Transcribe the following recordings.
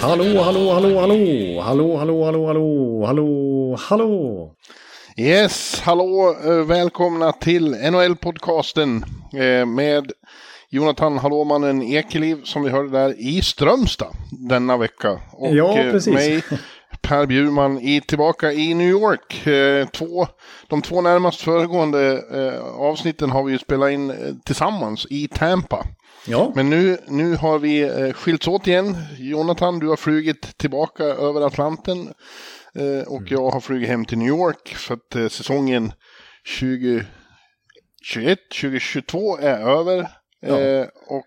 Hallå, hallå, hallå, hallå, hallå, hallå, hallå, hallå, hallå, hallå. Yes, hallå, eh, välkomna till NHL-podcasten eh, med Jonathan Hallåmannen Ekeliv som vi hörde där i Strömstad denna vecka. Och Ja, eh, precis. mig, Per Bjurman, i, tillbaka i New York. Eh, Två, de två närmast föregående eh, avsnitten har vi ju spelat in eh, tillsammans i Tampa. Ja, Men nu, nu har vi eh, skilts åt igen. Jonathan, du har flugit tillbaka över Atlanten. Eh, och jag har flugit hem till New York för att eh, säsongen 2021, 2022 är över. Ja. Och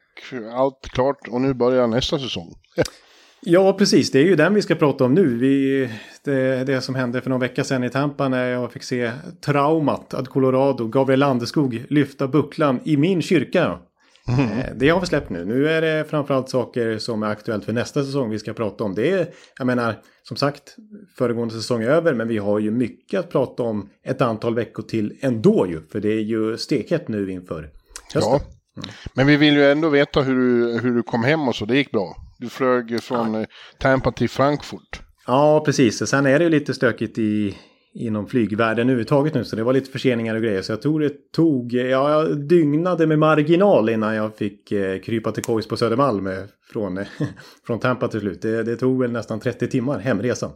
allt klart och nu börjar nästa säsong. ja, precis. Det är ju den vi ska prata om nu. Vi, det, det som hände för någon vecka sedan i Tampa när jag fick se traumat att Colorado, Gabriel Landeskog, lyfta bucklan i min kyrka. Eh, Det har vi släppt nu. Nu är det framförallt saker som är aktuellt för nästa säsong vi ska prata om. Det är, jag menar, som sagt, föregående säsong är över, men vi har ju mycket att prata om ett antal veckor till ändå ju. För det är ju stekhett nu inför hösten. Ja. Men vi vill ju ändå veta hur du, hur du kom hem och så. Det gick bra. Du flög från eh, Tampa till Frankfurt. Ja, precis. Sen är det ju lite stökigt i, inom flygvärlden överhuvudtaget nu. Så det var lite förseningar och grejer. Så jag tror det tog, ja, jag dygnade med marginal innan jag fick eh, krypa till kojs på Södermalm eh, från, från Tampa till slut. Det, det tog väl nästan 30 timmar hemresan.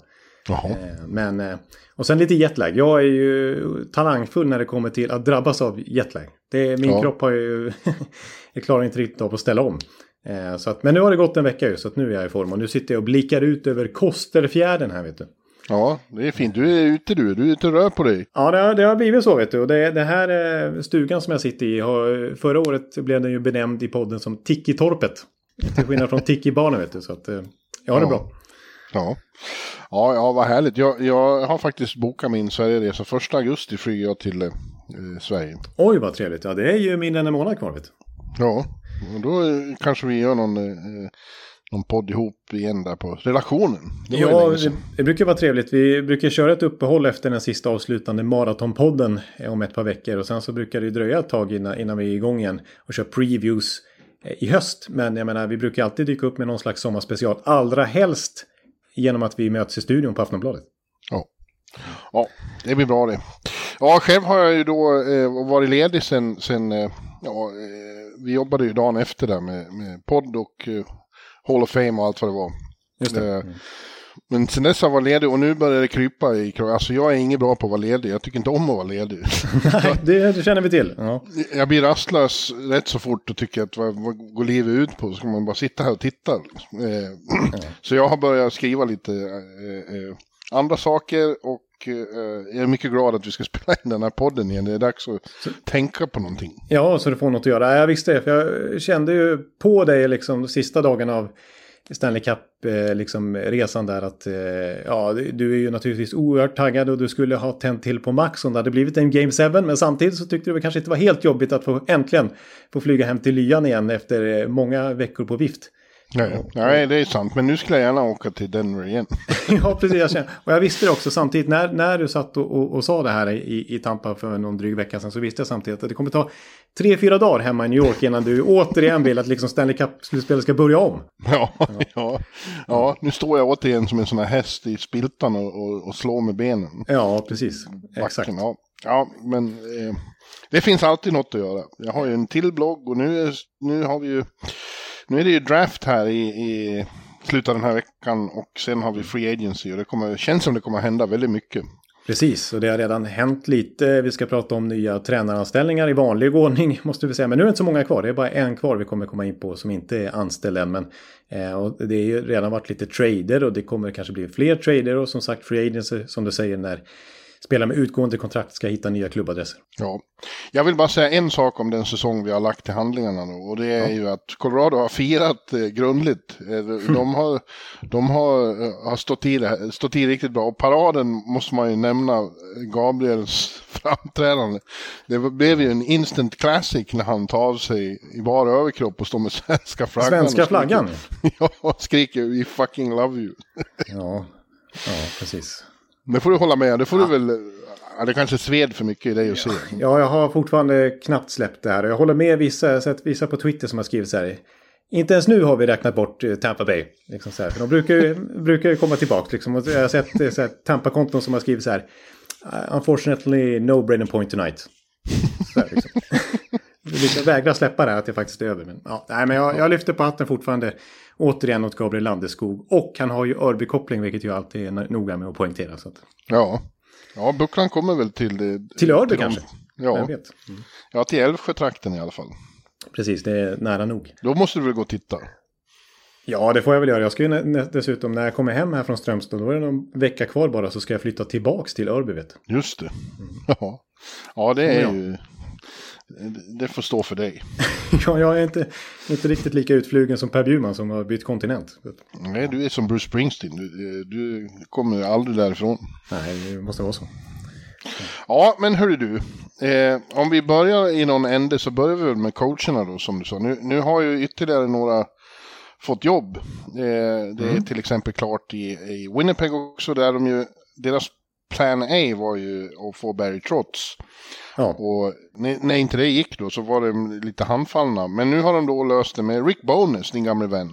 Eh, Men, eh, och sen lite jetlag. Jag är ju talangfull när det kommer till att drabbas av jetlag. Det, min Ja. kropp har ju... jag klarar inte riktigt av att ställa om. Eh, Så att, men nu har det gått en vecka ju, så att nu är jag i form. Och nu sitter jag och blickar ut över Kosterfjärden här vet du. Ja, det är fint. Du är ute du. Du är ute och rör på dig. Ja, det har, det har blivit så vet du. Och det, det här eh, stugan som jag sitter i, har, förra året blev den ju benämnd i podden som Tiki-torpet. Till skillnad från Tiki-barnen vet du. Så att eh, jag har det Ja. bra. Ja. Ja, ja vad härligt. Jag, jag har faktiskt bokat min Sverigeresa. Första augusti flyger jag till eh, Sverige. Oj, vad trevligt. Ja, det är ju mindre än en månad kvar vet du. Ja, och då kanske vi gör någon, eh, någon podd ihop igen där på relationen. Det Ja, det, det brukar vara trevligt. Vi brukar köra ett uppehåll efter den sista avslutande maratonpodden eh, om ett par veckor. Och sen så brukar det dröja ett tag innan, innan vi är igång igen och kör previews eh, i höst. Men jag menar, vi brukar alltid dyka upp med någon slags sommarspecial. Allra helst genom att vi möts i studion på Aftonbladet. Ja. ja, det blir bra det. Ja, själv har jag ju då eh, varit ledig sen, sen eh, ja, eh, vi jobbade ju dagen efter där med, med podd och eh, Hall of Fame och allt vad det var. Just det. Eh, Men sen dess har jag varit ledig och nu börjar det krypa i kragen. Alltså jag är inget bra på att vara ledig. Jag tycker inte om att vara ledig. Nej, det, det känner vi till. Ja. Jag blir rastlös rätt så fort och tycker att vad, vad går livet ut på? Ska man bara sitta här och titta? Eh, så jag har börjat skriva lite eh, eh, andra saker och eh, jag är mycket glad att vi ska spela in den här podden igen. Det är dags att tänka på någonting. ja, så du får något att göra. Ja, Jag visste det, för jag kände ju på dig liksom sista dagarna av Stanley Cup-resan liksom, resan där att eh, ja, du är ju naturligtvis oerhört taggad och du skulle ha tänt till på max om det hade blivit en Game 7. Men samtidigt så tyckte du väl kanske inte var helt jobbigt att få äntligen få flyga hem till lyan igen efter eh, många veckor på vift. Nej, nej, det är sant. Men nu skulle jag gärna åka till Denver igen. ja, precis. Jag känner. Och jag visste det också samtidigt när, när du satt och, och, och sa det här i, i Tampa för någon dryg vecka sedan så visste jag samtidigt att det kommer ta tre, fyra dagar hemma i New York innan du återigen vill att liksom Stanley Cup-slutspelet ska börja om. Ja, ja. ja, nu står jag återigen som en sån här häst i spiltan och, och, och slår med benen. Ja, precis. Exakt. Backen, ja. ja, men eh, det finns alltid något att göra. Jag har ju en till blogg och nu, är, nu har vi ju, nu är det ju draft här i, i slutet av den här veckan och sen har vi free agency och det kommer, känns som det kommer hända väldigt mycket. Precis, och det har redan hänt lite. Vi ska prata om nya tränaranställningar i vanlig ordning måste vi säga. Men nu är det inte så många kvar. Det är bara en kvar vi kommer komma in på som inte är anställd än. Men eh, och det har ju redan varit lite trader och det kommer kanske bli fler trader och som sagt free agency som du säger när spelar med utgående kontrakt ska hitta nya klubbadresser. Ja, jag vill bara säga en sak om den säsong vi har lagt till handlingarna nu. Och det är ja. ju att Colorado har firat eh, grundligt. Eh, de har, de har, eh, har stått, i det, stått i riktigt bra. Och paraden måste man ju nämna Gabriels framträdande. Det blev ju en instant classic när han tar av sig i bara överkropp och står med svenska flaggan. Svenska flaggan? ja, och skriker We fucking love you. ja, ja, precis. Det får du hålla med Det får ja. du väl... Det kanske sved för mycket i dig att se. Ja, jag har fortfarande knappt släppt det här. Jag håller med vissa, jag har sett vissa på Twitter som har skrivit så här. Inte ens nu har vi räknat bort eh, Tampa Bay. Liksom så här. För de brukar ju, brukar komma tillbaka. Liksom. Jag har sett eh, Tampa-konton som har skrivit så här. Uh, unfortunately, no brain point tonight. Så här, liksom. Jag vägrar släppa det här att det faktiskt är över. Men, ja, nej, men jag, jag lyfter på hatten fortfarande återigen åt Gabriel Landeskog. Och han har ju Örby-koppling, vilket jag alltid är noga med att poängtera. Så att... Ja. ja, Bucklan kommer väl till... Det, till Örby kanske? Ja. Jag vet. Mm. ja, till Älvsjötrakten i alla fall. Precis, det är nära nog. Då måste du väl gå och titta? Ja, det får jag väl göra. Jag ska ju dessutom, när jag kommer hem här från Strömstad, då är det någon vecka kvar bara, så ska jag flytta tillbaks till Örby, vet Just det. Mm. Ja. ja, det är ja. ju... Det får stå för dig. ja, jag är inte, inte riktigt lika utflugen som Per Bjurman som har bytt kontinent. Nej, du är som Bruce Springsteen. Du, du kommer aldrig därifrån. Nej, det måste vara så. Ja, men hörru du. Eh, om vi börjar i någon ände så börjar vi väl med coacherna då, som du sa. Nu, nu har ju ytterligare några fått jobb. Eh, det är mm. till exempel klart i, i Winnipeg också, där de ju, deras plan A var ju att få Barry Trotz. Ja. Och när, inte det gick då så var de lite handfallna. Men nu har de då löst det med Rick Bonus, din gamle vän.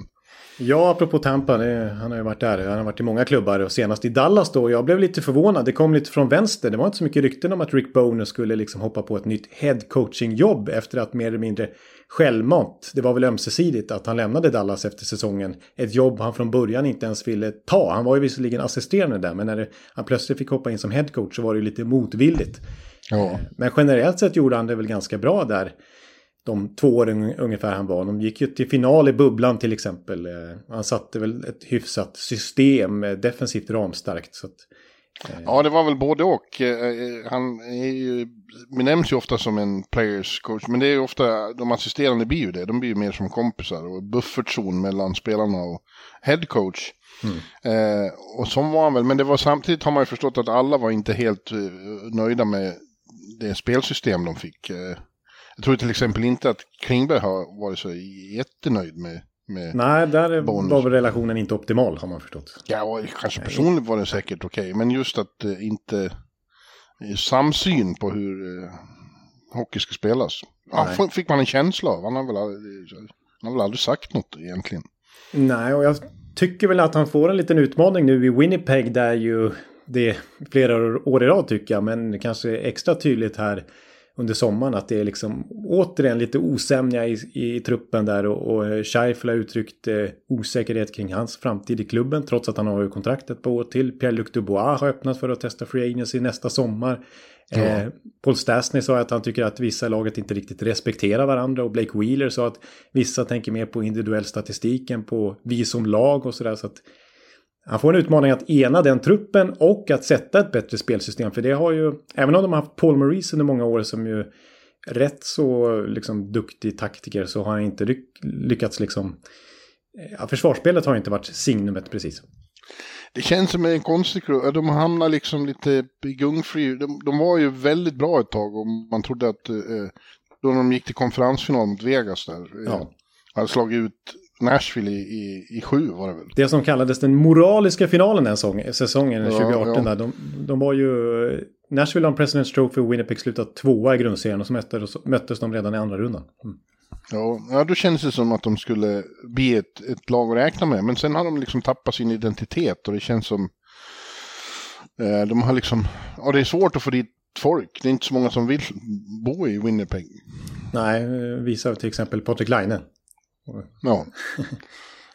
Ja, apropå Tampa, det, han har ju varit där. Han har varit i många klubbar och senast i Dallas då. Jag blev lite förvånad. Det kom lite från vänster. Det var inte så mycket rykten om att Rick Bonus skulle liksom hoppa på ett nytt head coaching jobb efter att mer eller mindre självmant. Det var väl ömsesidigt att han lämnade Dallas efter säsongen. Ett jobb han från början inte ens ville ta. Han var ju visserligen assisterande där, men när det, han plötsligt fick hoppa in som headcoach så var det ju lite motvilligt. Ja. Men generellt sett gjorde han det väl ganska bra där. De två åren ungefär han var. De gick ju till final i bubblan till exempel. Eh, han satte väl ett hyfsat system, defensivt ramstarkt. Så att, eh, Ja, det var väl både och. Eh, han är ju, benämns ju ofta som en players coach, men det är ju ofta, de assisterande blir ju det. De blir ju mer som kompisar och buffertzon mellan spelarna och head coach. Mm. Eh, och så var han väl, men det var samtidigt har man ju förstått att alla var inte helt nöjda med det spelsystem de fick. Uh, jag tror till exempel inte att Klingberg har varit så jättenöjd med med Nej, där bonus. var relationen inte optimal har man förstått. Ja, kanske personligen var det säkert okej, okay, men just att uh, inte samsyn på hur uh, hockey ska spelas. Ja, fick man en känsla av. Han har, väl aldrig, han har väl aldrig sagt något egentligen. Nej, och jag tycker väl att han får en liten utmaning nu i Winnipeg där ju det är flera år i rad tycker jag, men kanske extra tydligt här under sommaren att det är liksom återigen lite osämja i, i truppen där och, och Scheifel har uttryckt eh, osäkerhet kring hans framtid i klubben trots att han har ju kontraktet på år till. Pierre-Luc Dubois har öppnat för att testa Free Agency nästa sommar. Ja. Eh, Paul Stastny sa att han tycker att vissa i laget inte riktigt respekterar varandra och Blake Wheeler sa att vissa tänker mer på individuell statistik än på vi som lag och sådär. Så att han får en utmaning att ena den truppen och att sätta ett bättre spelsystem. För det har ju, även om de har haft Paul Maurice under många år som ju rätt så liksom duktig taktiker så har han inte lyckats liksom... Ja, försvarsspelet har inte varit signumet precis. Det känns som en konstig De hamnar liksom lite gungfri. De, de, var ju väldigt bra ett tag och man trodde att... Eh, då de gick till konferensfinal mot Vegas där. Eh, ja. hade slagit ut Nashville i, i, i sju var det väl? Det som kallades den moraliska finalen den säsongen, säsongen ja, 2018. Ja. Där, de, de var ju... Nashville har President's Trophy och Winnipeg slutat tvåa i grundserien och så möttes, möttes de redan i andra rundan. Mm. Ja, ja, då kändes det som att de skulle bli ett, ett lag att räkna med. Men sen har de liksom tappat sin identitet och det känns som... Eh, de har liksom... Ja, det är svårt att få dit folk. Det är inte så många som vill bo i Winnipeg. Nej, visa till exempel Patrik Laine. Ja.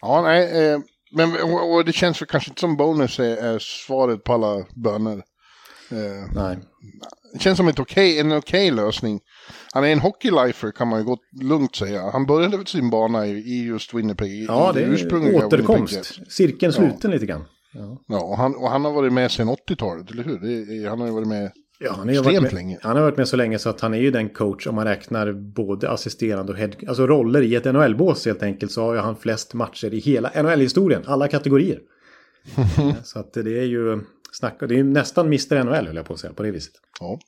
Ja, nej. Eh, men och, och, det känns väl kanske inte som bonus är, är svaret på alla böner. Eh, nej. Det känns som ett okay, en okej okay lösning. Han är en hockeylifer kan man ju gott lugnt säga. Han började sin bana i, i just Winnipeg. Ja, det är återkomst. Winnipeg. Cirkeln sluten ja. lite grann. Ja, ja och, han, och han har varit med sedan 80-talet, eller hur? Det, han har ju varit med Ja, han, har varit med, han har varit med så länge så att han är ju den coach om man räknar både assisterande och head, alltså roller i ett NHL-bås helt enkelt så har ju han flest matcher i hela NHL-historien, alla kategorier. så att det är ju snacka, det är ju nästan Mr NHL höll jag på att säga på det viset. Ja.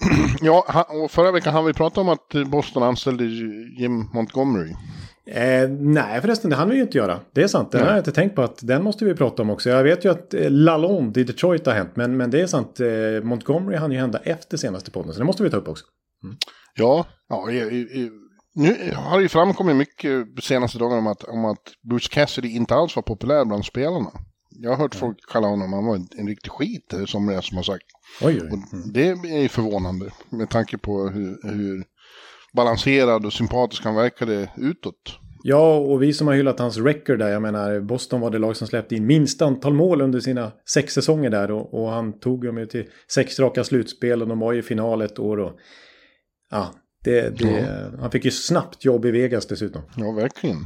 Ja, och förra veckan hann vi prata om att Boston anställde Jim Montgomery. Eh, nej förresten, det hann vi ju inte göra. Det är sant, det har jag inte tänkt på att den måste vi prata om också. Jag vet ju att eh, Lalonde i Detroit har hänt, men, men det är sant. Eh, Montgomery hann ju hända efter senaste podden, så det måste vi ta upp också. Mm. Ja, ja i, i, nu har det ju framkommit mycket senaste dagarna om att, om att Bruce Cassidy inte alls var populär bland spelarna. Jag har hört mm. folk kalla honom, han var en, en riktig skit, som det som har sagt. Oj, oj. Mm. Det är ju förvånande med tanke på hur, hur balanserad och sympatisk han verkade utåt. Ja, och vi som har hyllat hans record där, jag menar Boston var det lag som släppte in minst antal mål under sina sex säsonger där och, och han tog dem ju till sex raka slutspel och de var i final ett år och ja, det, det, ja. han fick ju snabbt jobb i Vegas dessutom. Ja, verkligen.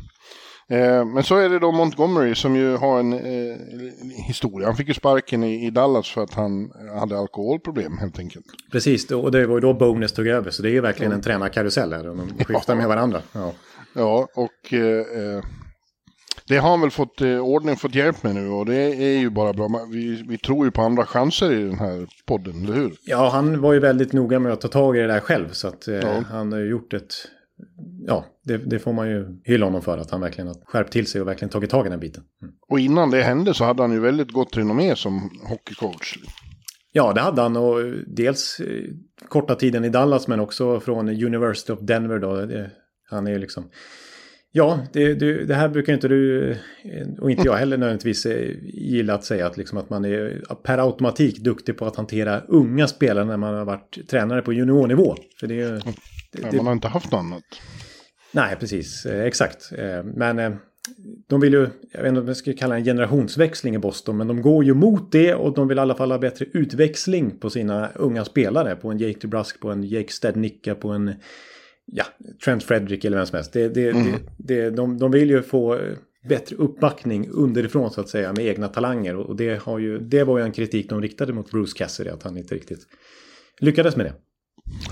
Eh, men så är det då Montgomery som ju har en eh, historia. Han fick ju sparken i, i, Dallas för att han hade alkoholproblem helt enkelt. Precis, och det var ju då Bonus tog över. Så det är ju verkligen ja. en tränarkarusell där. De skiftar ja. med varandra. Ja, ja och eh, eh, det har han väl fått eh, ordning, fått hjälp med nu och det är ju bara bra. Vi, vi tror ju på andra chanser i den här podden, eller hur? Ja, han var ju väldigt noga med att ta tag i det där själv. Så att eh, han har ju gjort ett ja, det, det, får man ju hylla honom för att han verkligen har skärpt till sig och verkligen tagit tag i den biten. Mm. Och innan det hände så hade han ju väldigt gott renommé som hockeycoach. Ja, det hade han och dels eh, korta tiden i Dallas men också från University of Denver då. Det, han är ju liksom... Ja, det, det, det, här brukar inte du eh, och inte jag heller nödvändigtvis eh, gilla att säga att, liksom att man är per automatik duktig på att hantera unga spelare när man har varit tränare på juniornivå. För det är det, man har inte haft något annat. Nej, precis. Eh, exakt. Eh, men eh, de vill ju, jag vet inte om jag ska kalla en generationsväxling i Boston, men de går ju mot det och de vill i alla fall ha bättre utväxling på sina unga spelare. På en Jake DeBrusk, på en Jake Stednicka, på en ja, Trent Frederick eller vem som helst. Det, det, mm. det, de, de vill ju få bättre uppbackning underifrån så att säga med egna talanger. Och det, har ju, det var ju en kritik de riktade mot Bruce Cassidy, att han inte riktigt lyckades med det.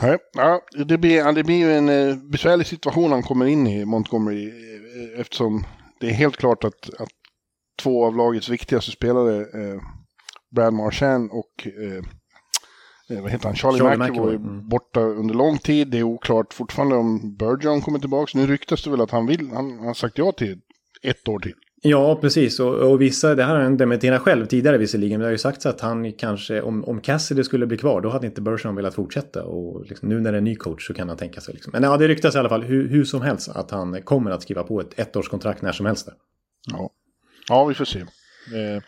Nej, ja, det, blir, det blir ju en eh, besvärlig situation han kommer in i, Montgomery, eh, eftersom det är helt klart att, att två av lagets viktigaste spelare, eh, Brad Marchand och eh, eh vad heter han? Charlie, Charlie McAvoy mm. borta under lång tid. Det är oklart fortfarande om Bergeron kommer tillbaka. Nu ryktas det väl att han vill, han har sagt ja till ett år till. Ja, precis. Och, och vissa, det här har han dementerat själv tidigare visserligen. Men det har ju sagts att han kanske, om, om Cassidy skulle bli kvar, då hade inte Bergeron velat fortsätta. Och liksom, nu när det är en ny coach så kan han tänka sig. Liksom. Men ja, det ryktas i alla fall hur, hur som helst att han kommer att skriva på ett ettårskontrakt när som helst. Ja. ja, vi får se. Eh,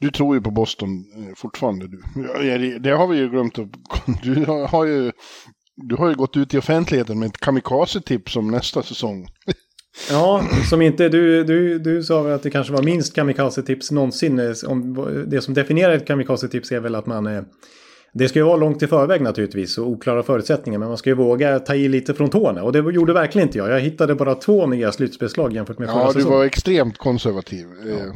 du tror ju på Boston eh, fortfarande. Du. Det har vi ju glömt. Upp. Du har ju, du har ju gått ut i offentligheten med ett kamikaze-tips om nästa säsong. Ja, som inte, du, du, du sa att det kanske var minst kamikaze-tips någonsin. Om, det som definierar ett kamikaze-tips är väl att man... Eh, det ska ju vara långt i förväg naturligtvis och oklara förutsättningar. Men man ska ju våga ta i lite från tårna. Och det gjorde verkligen inte jag. Jag hittade bara två nya slutspelslag jämfört med förra säsongen. Ja, du var extremt konservativ. Ja. Eh,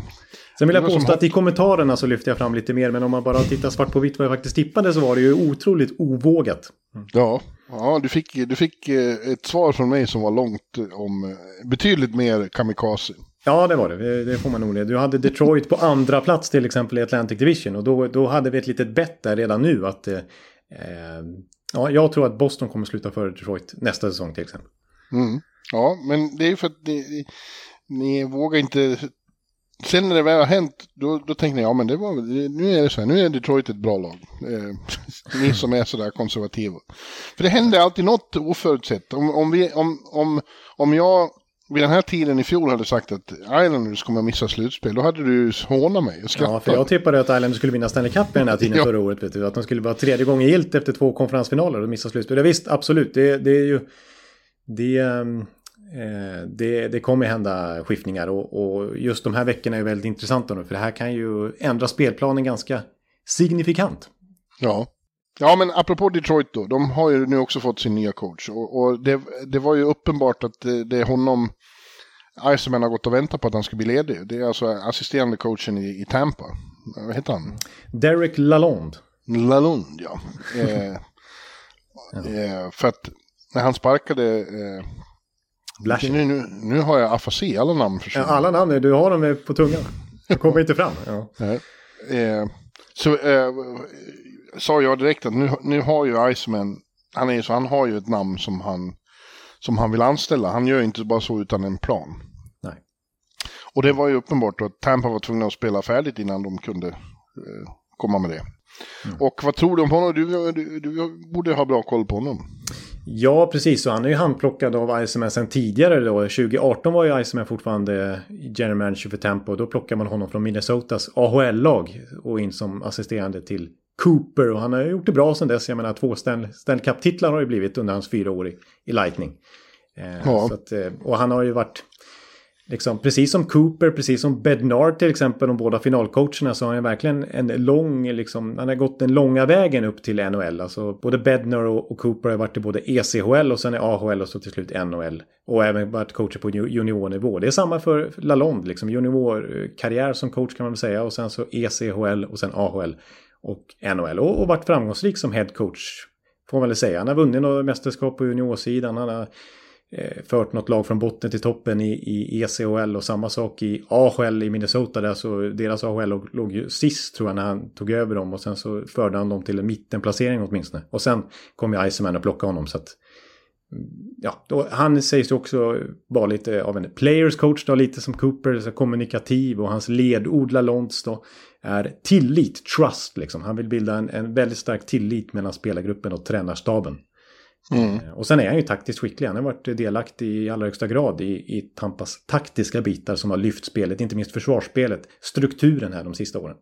Sen vill jag påstå att i kommentarerna så lyfter jag fram lite mer. Men om man bara tittar svart på vitt vad jag faktiskt tippade så var det ju otroligt ovågat. Mm. Ja, ja du, fick, du fick eh, ett svar från mig som var långt om eh, betydligt mer kamikaze. Ja, det var det. Det får man nog. Du hade Detroit på andra plats till exempel i Atlantic Division. Och då, då hade vi ett litet bett där redan nu att... Eh, ja, jag tror att Boston kommer sluta före Detroit nästa säsong till exempel. Mm. Ja, men det är för att ni, ni vågar inte sen när det väl har hänt, då, då tänkte jag, ja men det var, nu är det så här, nu är Detroit ett bra lag. Eh, ni som är sådär konservativa. För det händer alltid något oförutsett. Om, om, vi, om, om, om jag vid den här tiden i fjol hade sagt att Islanders kommer att missa slutspel, då hade du hånat mig och Ja, för jag tippade att Islanders skulle vinna Stanley Cup i den här tiden ja. förra året. Vet du, att de skulle vara tredje gången gilt efter två konferensfinaler och missa slutspel. Ja, visst, absolut, det, det är ju... Det, ehm, Eh, det, det kommer hända skiftningar och, och, just de här veckorna är väldigt intressanta nu för det här kan ju ändra spelplanen ganska signifikant. Ja. Ja, men apropå Detroit då, de har ju nu också fått sin nya coach och, och det, det, var ju uppenbart att det, det är honom Iceman har gått och väntat på att han ska bli ledig. Det är alltså assisterande coachen i, i Tampa. Vad heter han? Derek Lalonde. Lalonde, ja. eh, eh, för att när han sparkade... Eh, nu, nu, nu, har jag afasi, alla namn försvinner. Ja, alla namn, du har dem på tungan. Jag kommer inte fram. Ja. Eh, så eh, sa jag direkt att nu, nu har ju Iceman, han, är så, han har ju ett namn som han, som han vill anställa. Han gör inte bara så utan en plan. Nej. Och det var ju uppenbart att Tampa var tvungna att spela färdigt innan de kunde eh, komma med det. Mm. Och vad tror du om honom? Du, du, du, borde ha bra koll på honom. Ja, precis. Och han är ju handplockad av Iceman sen tidigare då. 2018 var ju Iceman fortfarande general manager för Tampa. Och då plockade man honom från Minnesotas AHL-lag och in som assisterande till Cooper. Och han har gjort det bra sen dess. Jag menar två Stanley Cup-titlar har det blivit under hans fyra år i, i Lightning. Eh, ja. Att, eh, och han har ju varit Liksom, precis som Cooper, precis som Bednar till exempel, de båda finalcoacherna, så har han verkligen en lång, liksom, han har gått den långa vägen upp till NHL. Alltså både Bednar och, och Cooper har varit i både ECHL och sen i AHL och så till slut NHL. Och även varit coacher på juniornivå. Det är samma för Lalonde, liksom juniorkarriär som coach kan man väl säga. Och sen så ECHL och sen AHL och NHL. Och, och varit framgångsrik som head coach, får man väl säga. Han har vunnit några mästerskap på juniorsidan. Han har Eh, fört något lag från botten till toppen i, i ECHL och samma sak i AHL i Minnesota. Där så deras AHL låg, låg ju sist tror jag när han tog över dem och sen så förde han dem till en mittenplacering åtminstone. Och sen kom ju Iceman och plockade honom så att mm, Ja, då, han sägs ju också vara lite av en players coach då, lite som Cooper, så kommunikativ och hans ledord Lalonts då är tillit, trust liksom. Han vill bilda en, en väldigt stark tillit mellan spelargruppen och tränarstaben. Mm. Eh, och sen är han ju taktiskt skicklig. Han har varit delaktig i allra högsta grad i, i Tampas taktiska bitar som har lyft spelet, inte minst försvarsspelet, strukturen här de sista åren.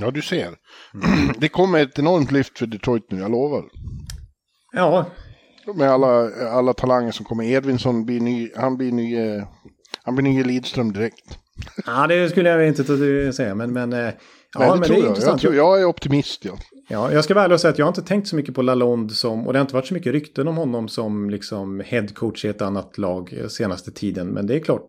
Ja, du ser. Mm. Det kommer ett enormt lyft för Detroit nu, jag lovar. Ja. Med alla, alla talanger som kommer. Edvinsson blir ny, han blir ny, eh, han blir ny Lidström direkt. Ja, det skulle jag inte säga, men, men eh, Ja, det men tror det är jag. Jag, tror, jag är optimist. Ja. Ja, jag ska vara ärlig och säga att jag har inte tänkt så mycket på Lalonde som, och det har inte varit så mycket rykten om honom som liksom headcoach i ett annat lag senaste tiden. Men det är klart,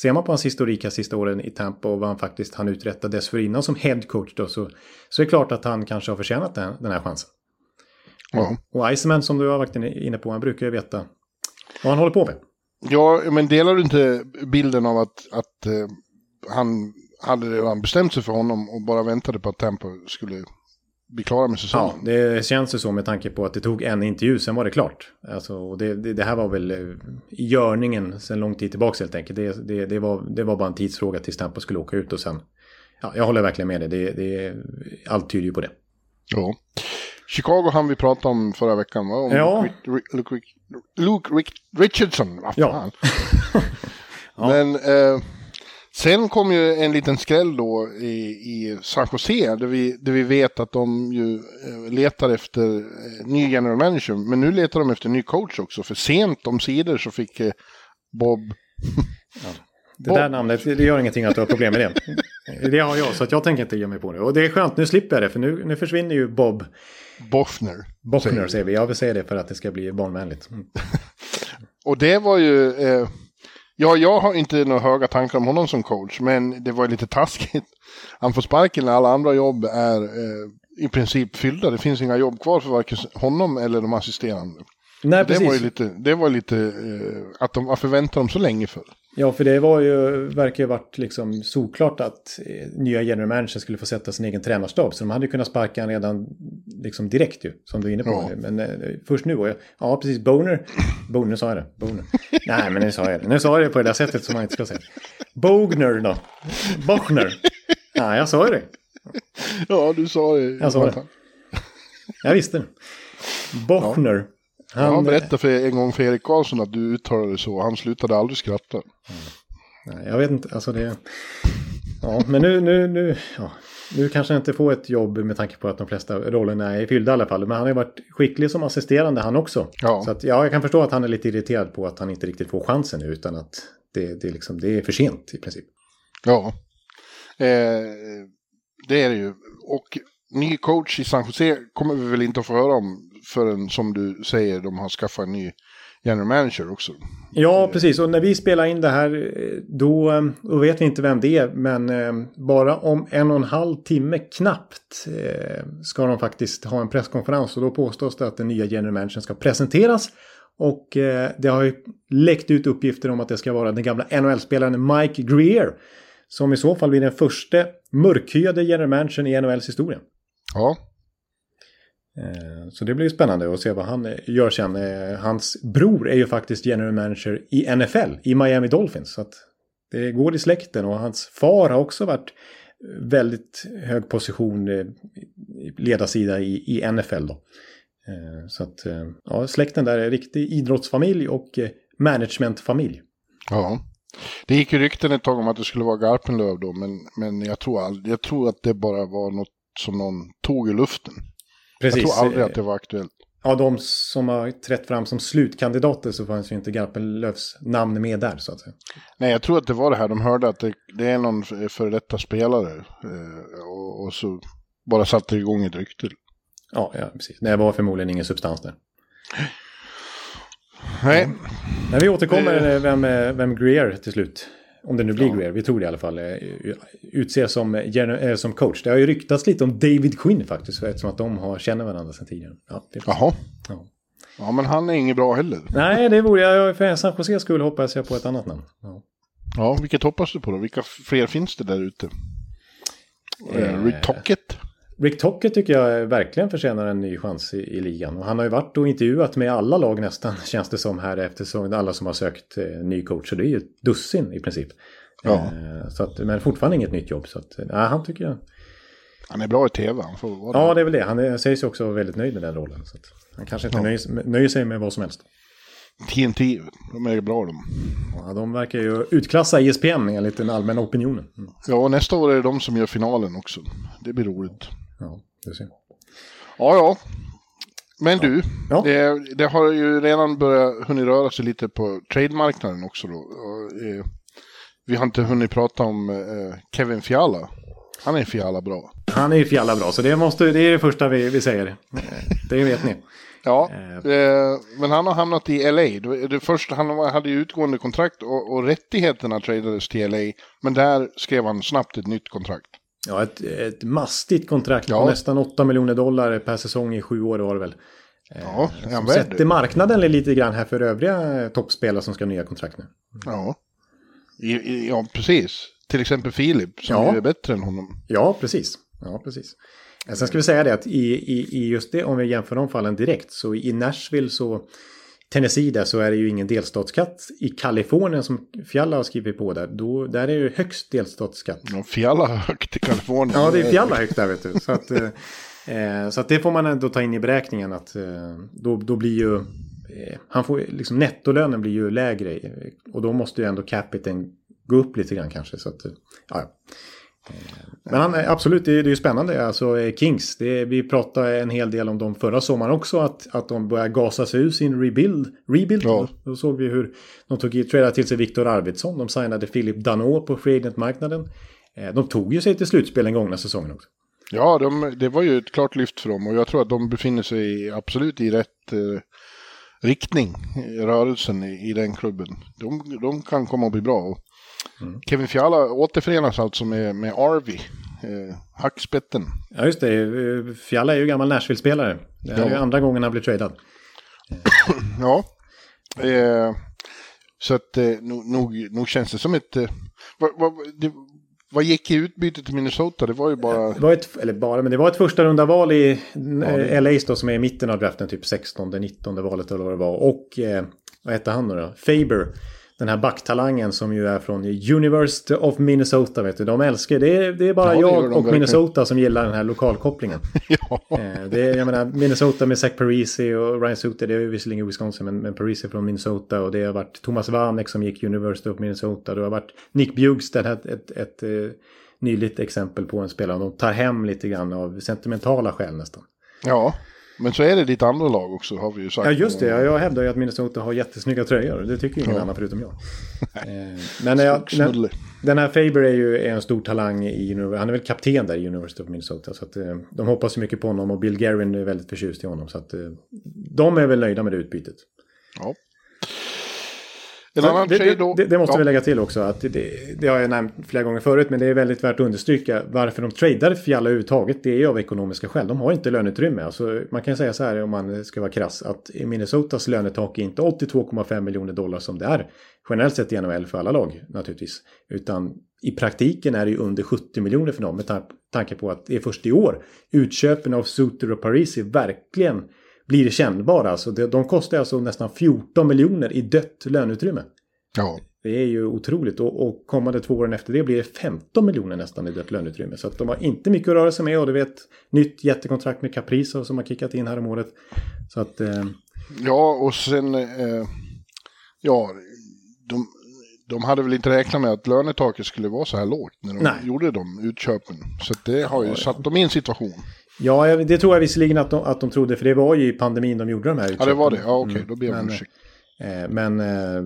ser man på hans historik här sista åren i Tampa och vad han faktiskt han uträttade dessförinnan som headcoach då så, så är det klart att han kanske har förtjänat den, den här chansen. Ja. Och Iceman som du har varit inne på, han brukar ju veta vad han håller på med. Ja, men delar du inte bilden av att, att uh, han hade redan bestämt sig för honom och bara väntade på att Tampa skulle bli klara med säsongen. Ja, det känns ju så med tanke på att det tog en intervju, sen var det klart. Alltså, det, det, det här var väl i eh, görningen sen lång tid tillbaka helt enkelt. Det, det, det, var, det var bara en tidsfråga tills Tampa skulle åka ut och sen... Ja, jag håller verkligen med dig. Det, det, allt tyder ju på det. Ja. Chicago han vi pratade om förra veckan, va? Om ja. Luke, Luke, Luke Richardson, vad fan. Ja. ja. Men... Eh, Sen kom ju en liten skräll då i, i San Jose där vi, där vi vet att de ju eh, letar efter eh, ny general manager. Men nu letar de efter ny coach också. För sent om sidor så fick eh, Bob... Ja. Det Bob. där namnet, det gör ingenting att du har problem med det. Det har jag, så att jag tänker inte ge mig på det. Och det är skönt, nu slipper jag det, för nu, nu försvinner ju Bob... Boffner. Boffner säger vi. Jag vill säga det för att det ska bli barnvänligt. Mm. och det var ju... Eh, Ja, jag har inte några höga tankar om honom som coach, men det var lite taskigt. Han får sparken när alla andra jobb är eh, i princip fyllda. Det finns inga jobb kvar för varken honom eller de assisterande. Nej, det, var ju lite, det var lite eh, att de, varför väntar de så länge för? Ja, för det var ju, verkar ju varit liksom såklart att eh, nya general manager skulle få sätta sin egen tränarstab. Så de hade ju kunnat sparka han redan liksom direkt ju, som du är inne på. Ja. Men eh, först nu, och ja precis, Boner, Boner sa jag det, Boner. Nej, men nu sa jag det, nu sa jag det på det där sättet som man inte ska säga. Bogner då, Bochner. Ja, jag sa ju det. Ja, du sa det. Jag sa det. Jag visste det. Bochner. Han, jag berättade för en gång för Erik Karlsson att du uttalade så. Han slutade aldrig skratta. Mm. Nej, jag vet inte, alltså det... Ja, men nu, nu, nu, ja. nu kanske jag inte får ett jobb med tanke på att de flesta rollerna är fyllda i alla fall. Men han har ju varit skicklig som assisterande han också. Ja. Så att, ja, jag kan förstå att han är lite irriterad på att han inte riktigt får chansen nu. Utan att det, det, liksom, det är för sent i princip. Ja, eh, det är det ju. Och ny coach i San Jose kommer vi väl inte att få höra om förrän, som du säger, de har skaffat en ny general manager också. Ja, precis. Och när vi spelar in det här då, då vet vi inte vem det är. Men bara om en och en halv timme knappt ska de faktiskt ha en presskonferens. Och då påstås det att den nya general managern ska presenteras. Och det har ju läckt ut uppgifter om att det ska vara den gamla NHL-spelaren Mike Greer. Som i så fall blir den första mörkhyade general managern i NHLs historia. Ja. Eh, så det blir spännande att se vad han eh, gör sen. Eh, hans bror är ju faktiskt general manager i NFL, i Miami Dolphins. Så att det går i släkten och hans far har också varit väldigt hög position, ledarsida i, i NFL då. Så att ja, släkten där är riktig idrottsfamilj och managementfamilj. Ja. Det gick ju rykten ett tag om att det skulle vara Garpenlöv då, men, men jag, tror all, jag tror att det bara var något som någon tog i luften. Precis. Jag tror aldrig att det var aktuellt. Ja, de som har trätt fram som slutkandidater så fanns ju inte Garpenlövs namn med där så att säga. Nej, jag tror att det var det här. De hörde att det, det är någon före detta spelare. Eh, och, och, så bara satte det igång ett rykte. Ja, ja, precis. Det var förmodligen ingen substans där. Nej. Men vi återkommer vem, vem Greer till slut. Om det nu blir ja. Greer, vi tror det i alla fall. Eh, utser som, eh, som coach. Det har ju ryktats lite om David Quinn faktiskt. Eftersom att de har, känner varandra sedan tidigare. Ja, Jaha. Ja. ja, men han är inget bra heller. Nej, det vore jag. För San Jose skulle hoppas jag på ett annat namn. Ja. ja, vilket hoppas du på då? Vilka fler finns det där ute? Eh, Rick Tockett? Rick Tocket tycker jag verkligen förtjänar en ny chans i, i, ligan. Och han har ju varit och intervjuat med alla lag nästan, känns det som här eftersom alla som har sökt eh, ny coach. Så det är ju ett dussin i princip. Ja. Eh, så att, men fortfarande inget nytt jobb. Så att, eh, han tycker jag... Han är bra i tv, han får vara Ja, det är väl det. Han är, sägs ju också väldigt nöjd med den rollen. Så han kanske inte ja. nöjer, nöjer sig med vad som helst. TNT, de är bra de. Ja, de verkar ju utklassa ISPN enligt den allmänna opinionen. Mm. Ja, nästa år är det de som gör finalen också. Det blir roligt. Ja, det ser. Ja, ja. Men du, ja. Det, det, har ju redan börjat hunnit röra sig lite på trademarknaden också då. Eh, vi har inte hunnit prata om eh, Kevin Fiala. Han är Fiala bra. Han är Fiala bra, så det, måste, det är det första vi, vi säger. Eh, det vet ni. Ja, eh, men han har hamnat i LA. Det första, han hade ju utgående kontrakt och, och rättigheterna tradades till LA. Men där skrev han snabbt ett nytt kontrakt. Ja, ett, ett mastigt kontrakt ja. på nästan 8 miljoner dollar per säsong i sju år var det väl. Ja, eh, som sätter marknaden lite grann här för övriga toppspelare som ska ha nya kontrakt nu. Ja. ja, precis. Till exempel Filip som ja. är bättre än honom. Ja, precis. Ja, precis. Sen ska vi säga det att i, i, i just det, om vi jämför de fallen direkt, så i Nashville så Tennessee där så är det ju ingen delstatsskatt. I Kalifornien som Fjalla har skrivit på där, då, där är det högst delstatsskatt. Ja, Fjalla har högt i Kalifornien. Ja, det är Fjalla högt där vet du. Så att, eh, eh, så att det får man ändå ta in i beräkningen att eh, då, då blir ju eh, han får, liksom, nettolönen blir ju lägre och då måste ju ändå capiten gå upp lite grann kanske. Så att, ja. Men han, absolut, det är, det är spännande. Alltså eh, Kings, det, vi pratade en hel del om dem förra sommaren också. Att, att de börjar gasa sig ur sin rebuild. rebuild. Ja. Då såg vi hur de tog till sig Viktor Arvidsson. De signade Philip Danot på free marknaden eh, De tog ju sig till slutspel den gångna säsongen också. Ja, de, det var ju ett klart lyft för dem och jag tror att de befinner sig absolut i rätt eh, riktning, rörelsen i, i den klubben. De, de kan komma att bli bra. Mm. Kevin Fiala återförenas alltså med, med Arvi, eh, hackspetten. Ja, just det. Fiala är ju gammal Nashville-spelare. Det är ja. ju andra gången han blir tradad. ja. Eh, så att eh, nog, nog, känns det som ett... Eh, vad, vad, det, vad gick i utbyte till Minnesota? Det var ju bara... Det var ett, eller bara, men det var ett första runda val i ja, LA då, som är i mitten av draften, typ 16-19 valet eller vad det var. Och eh, vad hette han då? Faber den här backtalangen som ju är från University of Minnesota. Vet du. De älskar det. Är, det är bara ja, jag och Minnesota som gillar den här lokalkopplingen. ja. Eh, det är, jag menar, Minnesota med Zach Parisi och Ryan Suter. Det är visserligen Wisconsin, men, men Parisi från Minnesota. Och det har varit Thomas Vanek som gick University of Minnesota. Det har varit Nick Bjugstad, ett, ett, ett, ett eh, nyligt exempel på en spelare. De tar hem lite grann av sentimentala skäl nästan. Ja. Men så är det ditt andra lag också har vi ju sagt. Ja just det, jag hävdar ju att Minnesota har jättesnygga tröjor. Det tycker ingen ja. annan förutom jag. Eh, men jag, den, den här Faber är ju en stor talang i Han är väl kapten där i University of Minnesota. Så att, eh, de hoppas ju mycket på honom och Bill Guerin är väldigt förtjust i honom. Så att, eh, de är väl nöjda med det utbytet. Ja. Annan det, då. det, det måste ja. vi lägga till också. Att det, det har jag nämnt flera gånger förut. Men det är väldigt värt att understryka. Varför de tradar Fiala överhuvudtaget. Det är av ekonomiska skäl. De har inte löneutrymme. Alltså, man kan säga så här om man ska vara krass. Att Minnesotas lönetak är inte 82,5 miljoner dollar som det är. Generellt sett i NHL för alla lag naturligtvis. Utan i praktiken är det ju under 70 miljoner för dem. Med tanke på att det är först i år. Utköpen av Suter och Parisi verkligen blir kännbara. Alltså de kostar alltså nästan 14 miljoner i dött löneutrymme. Ja. Det är ju otroligt och, och kommande två åren efter det blir det 15 miljoner nästan i dött löneutrymme. Så att de har inte mycket att röra sig med och du vet nytt jättekontrakt med Caprizo som har kickat in här om året. Så att... Eh... Ja och sen... Eh, ja, de, de hade väl inte räknat med att lönetaket skulle vara så här lågt när de Nej. gjorde de utköpen. Så det har ju satt dem i en situation. Ja, det tror jag visserligen att de, att de trodde, för det var ju i pandemin de gjorde de här Ja, det var det. Ja, okej, Mm. då ber jag om Men, ursäkt. Eh, Men eh,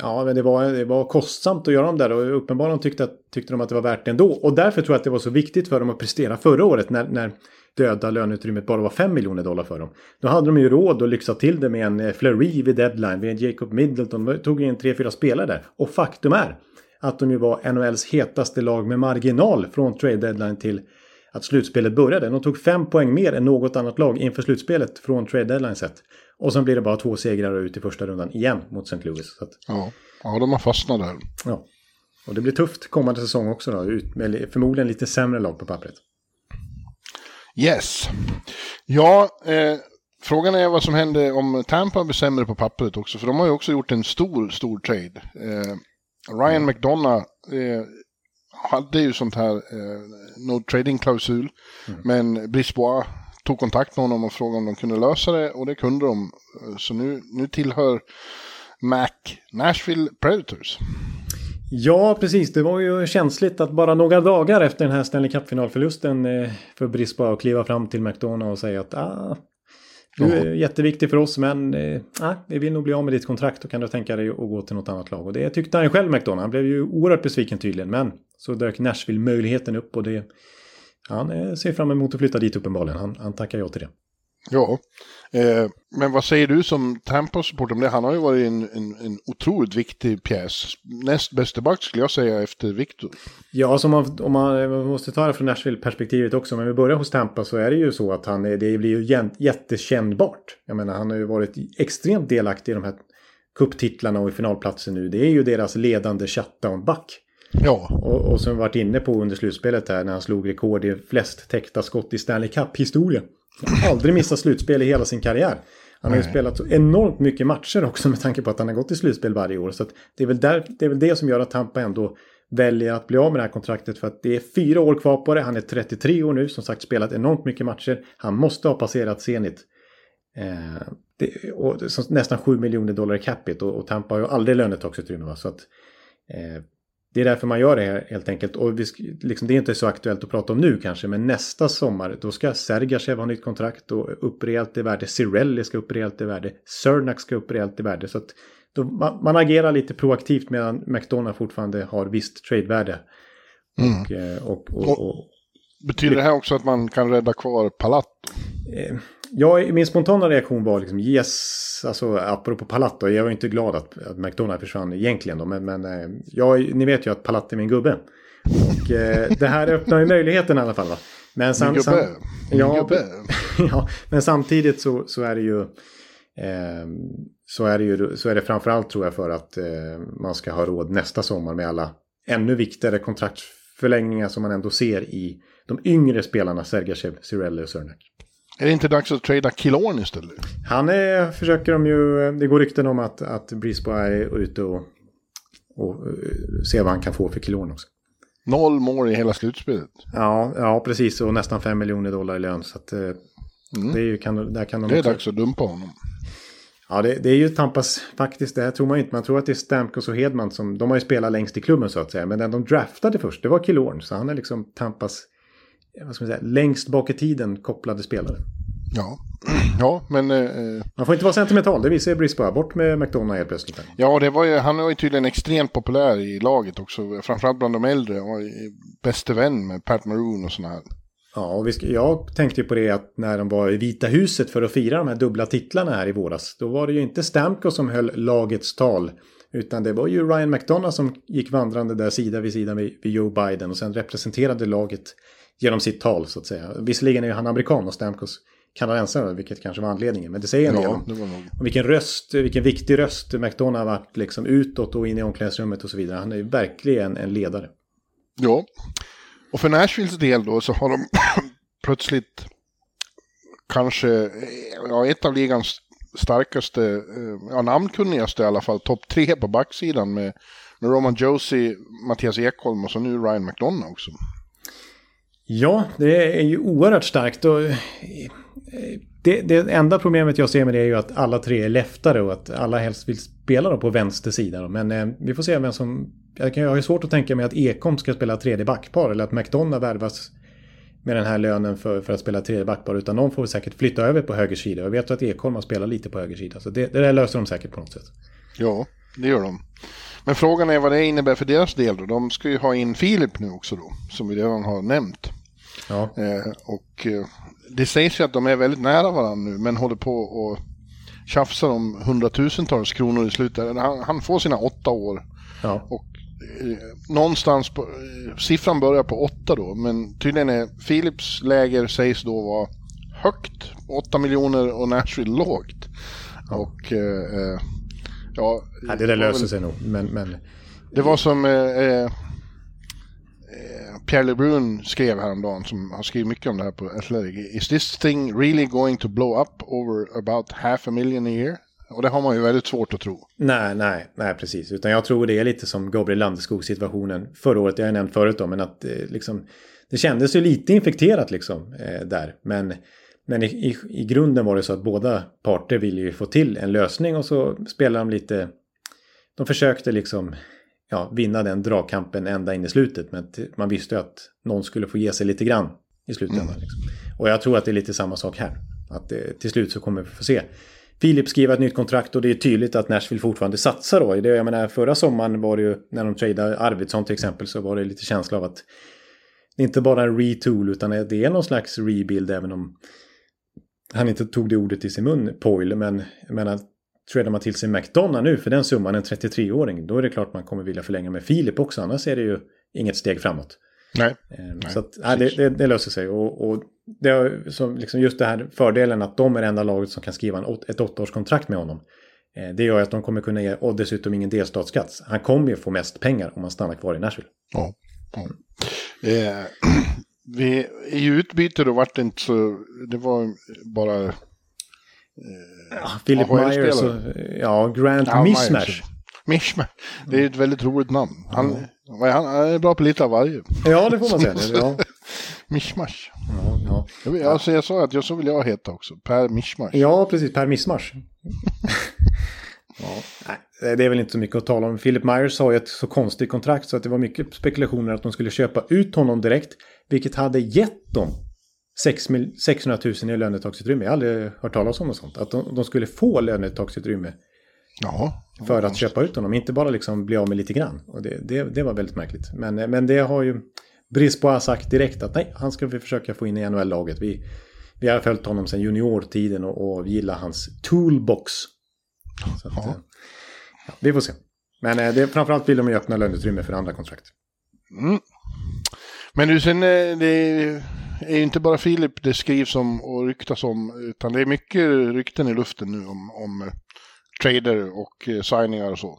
ja, men det var, det var kostsamt att göra dem där och uppenbarligen tyckte, att, tyckte de att det var värt det ändå. Och därför tror jag att det var så viktigt för dem att prestera förra året när, när döda löneutrymmet bara var 5 miljoner dollar för dem. Då hade de ju råd att lyxa till det med en eh, Fleury vid deadline, vid en Jacob Middleton. De tog in 3-4 spelare där. Och faktum är att de ju var NHLs hetaste lag med marginal från trade deadline till att slutspelet började. De tog fem poäng mer än något annat lag inför slutspelet från trade deadline sett. Och sen blir det bara två segrar ut i första rundan igen mot St. Louis. Att, Ja. ja, de har fastnat där. ja. Och det blir tufft kommande säsong också då. Ut, med förmodligen lite sämre lag på pappret. Yes. Ja, eh, frågan är vad som händer om Tampa blir sämre på pappret också. För de har ju också gjort en stor, stor trade. Eh, Ryan McDonough eh, hade ju sånt här eh, no trading-klausul. Men Brisbois tog kontakt med honom och frågade om de kunde lösa det. Och det kunde de. Så nu, nu tillhör Mac Nashville Predators. Ja, precis. Det var ju känsligt att bara några dagar efter den här Stanley Cup-finalförlusten eh, för Brisbane kliva fram till McDonough och säga att ah, du är jätteviktig för oss men eh, vi vill nog bli av med ditt kontrakt och kan du tänka dig att gå till något annat lag. Och det tyckte han själv McDonough. Han blev ju oerhört besviken tydligen men så dök Nashville möjligheten upp och det han eh, ser fram emot att flytta dit uppenbarligen. Han, han tackar ja till det. Ja, eh, men vad säger du som Tampa-supporter om det? Han har ju varit en, en, en otroligt viktig pjäs. Näst bästa back skulle jag säga efter Victor. Ja, så om man, om man, man måste ta det från Nashville-perspektivet också. Men vi börjar hos Tampa så är det ju så att han är, det blir ju jä- jättekännbart. Jag menar, han har ju varit extremt delaktig i de här kupptitlarna och i finalplatsen nu. Det är ju deras ledande shutdown-back. Ja, Och, och som vi varit inne på under slutspelet här när han slog rekord i flest täckta skott i Stanley Cup-historia. Aldrig missat slutspel i hela sin karriär. Han har ju spelat enormt mycket matcher också med tanke på att han har gått i slutspel varje år. Så det, är väl där, det är väl det som gör att Tampa ändå väljer att bli av med det här kontraktet. För att det är fyra år kvar på det. Han är 33 år nu, som sagt spelat enormt mycket matcher. Han måste ha passerat Zenit. Eh, det, och, nästan 7 miljoner dollar i capita och, och Tampa har ju aldrig lönetaksutrymme. Så att, eh, det är därför man gör det här helt enkelt. Och vi, liksom, det är inte så aktuellt att prata om nu kanske, men nästa sommar då ska Sergachev ha nytt kontrakt och upp rejält i värde. Cirelli ska upp rejält i värde. Cernak ska upp rejält i värde. Så att då, man, man agerar lite proaktivt medan McDonough fortfarande har visst tradevärde. Och, eh, och, och, och, betyder det här också att man kan rädda kvar Palat? eh, ja, min spontana reaktion var liksom yes, alltså apropå Palat då, jag var inte glad att, att McDonough försvann egentligen då, men, men eh, jag, ni vet ju att Palat är min gubbe. Och eh, det här öppnar ju möjligheten i alla fall va. Men Min sam, gubbe. sam, Min ja, gubbe. ja, men samtidigt så, så är det ju eh, så är det ju så är det framförallt tror jag för att eh, man ska ha råd nästa sommar med alla ännu viktigare kontraktsförlängningar som man ändå ser i de yngre spelarna Sergachev, Cirelli och Cernak. Är det inte dags att trada Killorn istället? Han är, försöker de ju, det går rykten om att, att Brisbane är ute och, och eh, ser vad han kan få för kilon också. Noll mål i hela slutspelet. Ja, ja, precis. Och nästan 5 miljoner dollar i lön. Så att, eh, det är ju, kan, där kan de Det är också- dags att dumpa honom. Ja, det, det är ju Tampas faktiskt. Det här tror man inte. Man tror att det är Stamkos och Hedman som... De har ju spelat längst i klubben så att säga. Men den de draftade först, det var Killorn. Så han är liksom Tampas... Vad ska man säga? Längst bak i tiden kopplade spelare. Ja, ja men eh, Man får inte vara sentimental. Det visar ju Brisbane. Bort med McDonough helt plötsligt. ja, det var ju, han var ju tydligen extremt populär i laget också. Framförallt bland de äldre. Han var bäste vän med Pat Maroon och sådana här. Ja, och ska, jag tänkte ju på det att när de var i Vita huset för att fira de här dubbla titlarna här i våras. Då var det ju inte Stamkos som höll lagets tal Utan det var ju Ryan McDonough som gick vandrande där sida vid sida med, med Joe Biden och sen representerade laget genom sitt tal så att säga. Visserligen är han amerikan och Stamkos kanadensare, vilket kanske var anledningen. Men det säger en del Ja, om nog. och vilken röst, vilken viktig röst McDonough har varit liksom utåt och in i omklädningsrummet och så vidare. Han är ju verkligen en ledare. Ja. Och för Nashvilles del då så har de plötsligt kanske ja, ett av ligans starkaste, eh, ja namnkunnigaste i alla fall, topp tre på backsidan med, med Roman Josie, Mattias Ekholm och så nu Ryan McDonough också. Ja, det är ju oerhört starkt. Och eh, det, det enda problemet jag ser med det är ju att alla tre är leftare och att alla helst vill spela då på vänster sida. Men eh, vi får se vem som... Jag, kan, jag har ju svårt att tänka mig att Ekholm ska spela tredje backpar eller att McDonough värvas med den här lönen för, för att spela tredje backpar. Utan någon får väl säkert flytta över på höger sida. Jag vet att Ekholm har spelat lite på höger sida. Så det, det där löser de säkert på något sätt. Ja, det gör de. Men frågan är vad det innebär för deras del då. De ska ju ha in Filip nu också då, som vi redan har nämnt. Ja, Eh, och eh, det sägs ju att de är väldigt nära varandra nu, men håller på och tjafsar om hundratusentals kronor i slutet. Han, han får sina åtta år ja. och eh, någonstans på, siffran börjar på åtta då, men tydligen är Philips läger sägs då vara högt, 8 miljoner och Nashville lågt. Och eh, ja, ja det där löser sig nog. Men, men det var som eh, Pierre LeBrun skrev häromdagen, som har skrivit mycket om det här på Athletic. Is this thing really going to blow up over about half a million a year? Och det har man ju väldigt svårt att tro. Nej, nej, nej, precis. Utan jag tror det är lite som Gabriel Landeskog-situationen förra året. jag har nämnt förut då, men att eh, liksom, det kändes ju lite infekterat liksom eh, där. Men, men i, i, i grunden var det så att båda parter ville ju få till en lösning och så spelade de lite... De försökte liksom ja, vinna den dragkampen ända in i slutet. Men man visste ju att någon skulle få ge sig lite grann i slutändan. Liksom. Och jag tror att det är lite samma sak här. Att eh, till slut så kommer vi få se. Filip skriver ett nytt kontrakt och det är tydligt att Nashville fortfarande satsar då. Det, jag menar, förra sommaren var det ju, när de tradade Arvidsson till exempel, så var det lite känsla av att det inte bara är en retool utan det är någon slags rebuild även om han inte tog det ordet i sin mun, Poyle, men jag menar, tradar man till sig McDonough nu för den summan, en 33-åring, då är det klart man kommer vilja förlänga med Filip också, annars är det ju inget steg framåt. Nej. Eh, så att, ja, det, det, det löser sig. Och, och det är som liksom just det här fördelen att de är det enda laget som kan skriva en, ett åttaårskontrakt med honom. Eh, det gör att de kommer kunna ge, och dessutom ingen delstatsskatt. Han kommer ju få mest pengar om han stannar kvar i Nashville. Ja. ja. Eh, vi, I utbyte då vart det inte så, det var bara... Philip AHL-spelare. Myers och ja, Grant Ja, Mismash. Myers. Mishmash. Det är ett väldigt roligt namn. Han, är han, han är bra på lite av varje. Ja, det får man säga. Ja, Mishmash. ja, ja. Jag, vill- alltså jag sa att jag så vill jag heta också. Per Mishmash. ja precis. Per Mismash. ja, det är väl inte så mycket att tala om. Philip Myers har ju ett så konstigt kontrakt så att det var mycket spekulationer att de skulle köpa ut honom direkt. Vilket hade gett dem 6 mil- 600 000 i lönetaksutrymme. Jag har aldrig hört talas om något sånt. Att de, de skulle få lönetaksutrymme Ja. för att köpa ut honom. Inte bara liksom bli av med lite grann. Och det, det, det var väldigt märkligt. Men, men det har ju Brisbois sagt direkt att nej, han ska vi försöka få in i NHL-laget. Vi, vi har följt honom sedan juniortiden och, och gillar hans toolbox. Så att, Ja. eh, ja, vi får se. Men eh, det, framförallt vill de ju öppna löneutrymme för andra kontrakt. Mm. Men du, sen eh, det är ju inte bara Filip det skrivs om och ryktas om, utan det är mycket rykten i luften nu om, om eh, trader och eh, signingar och så.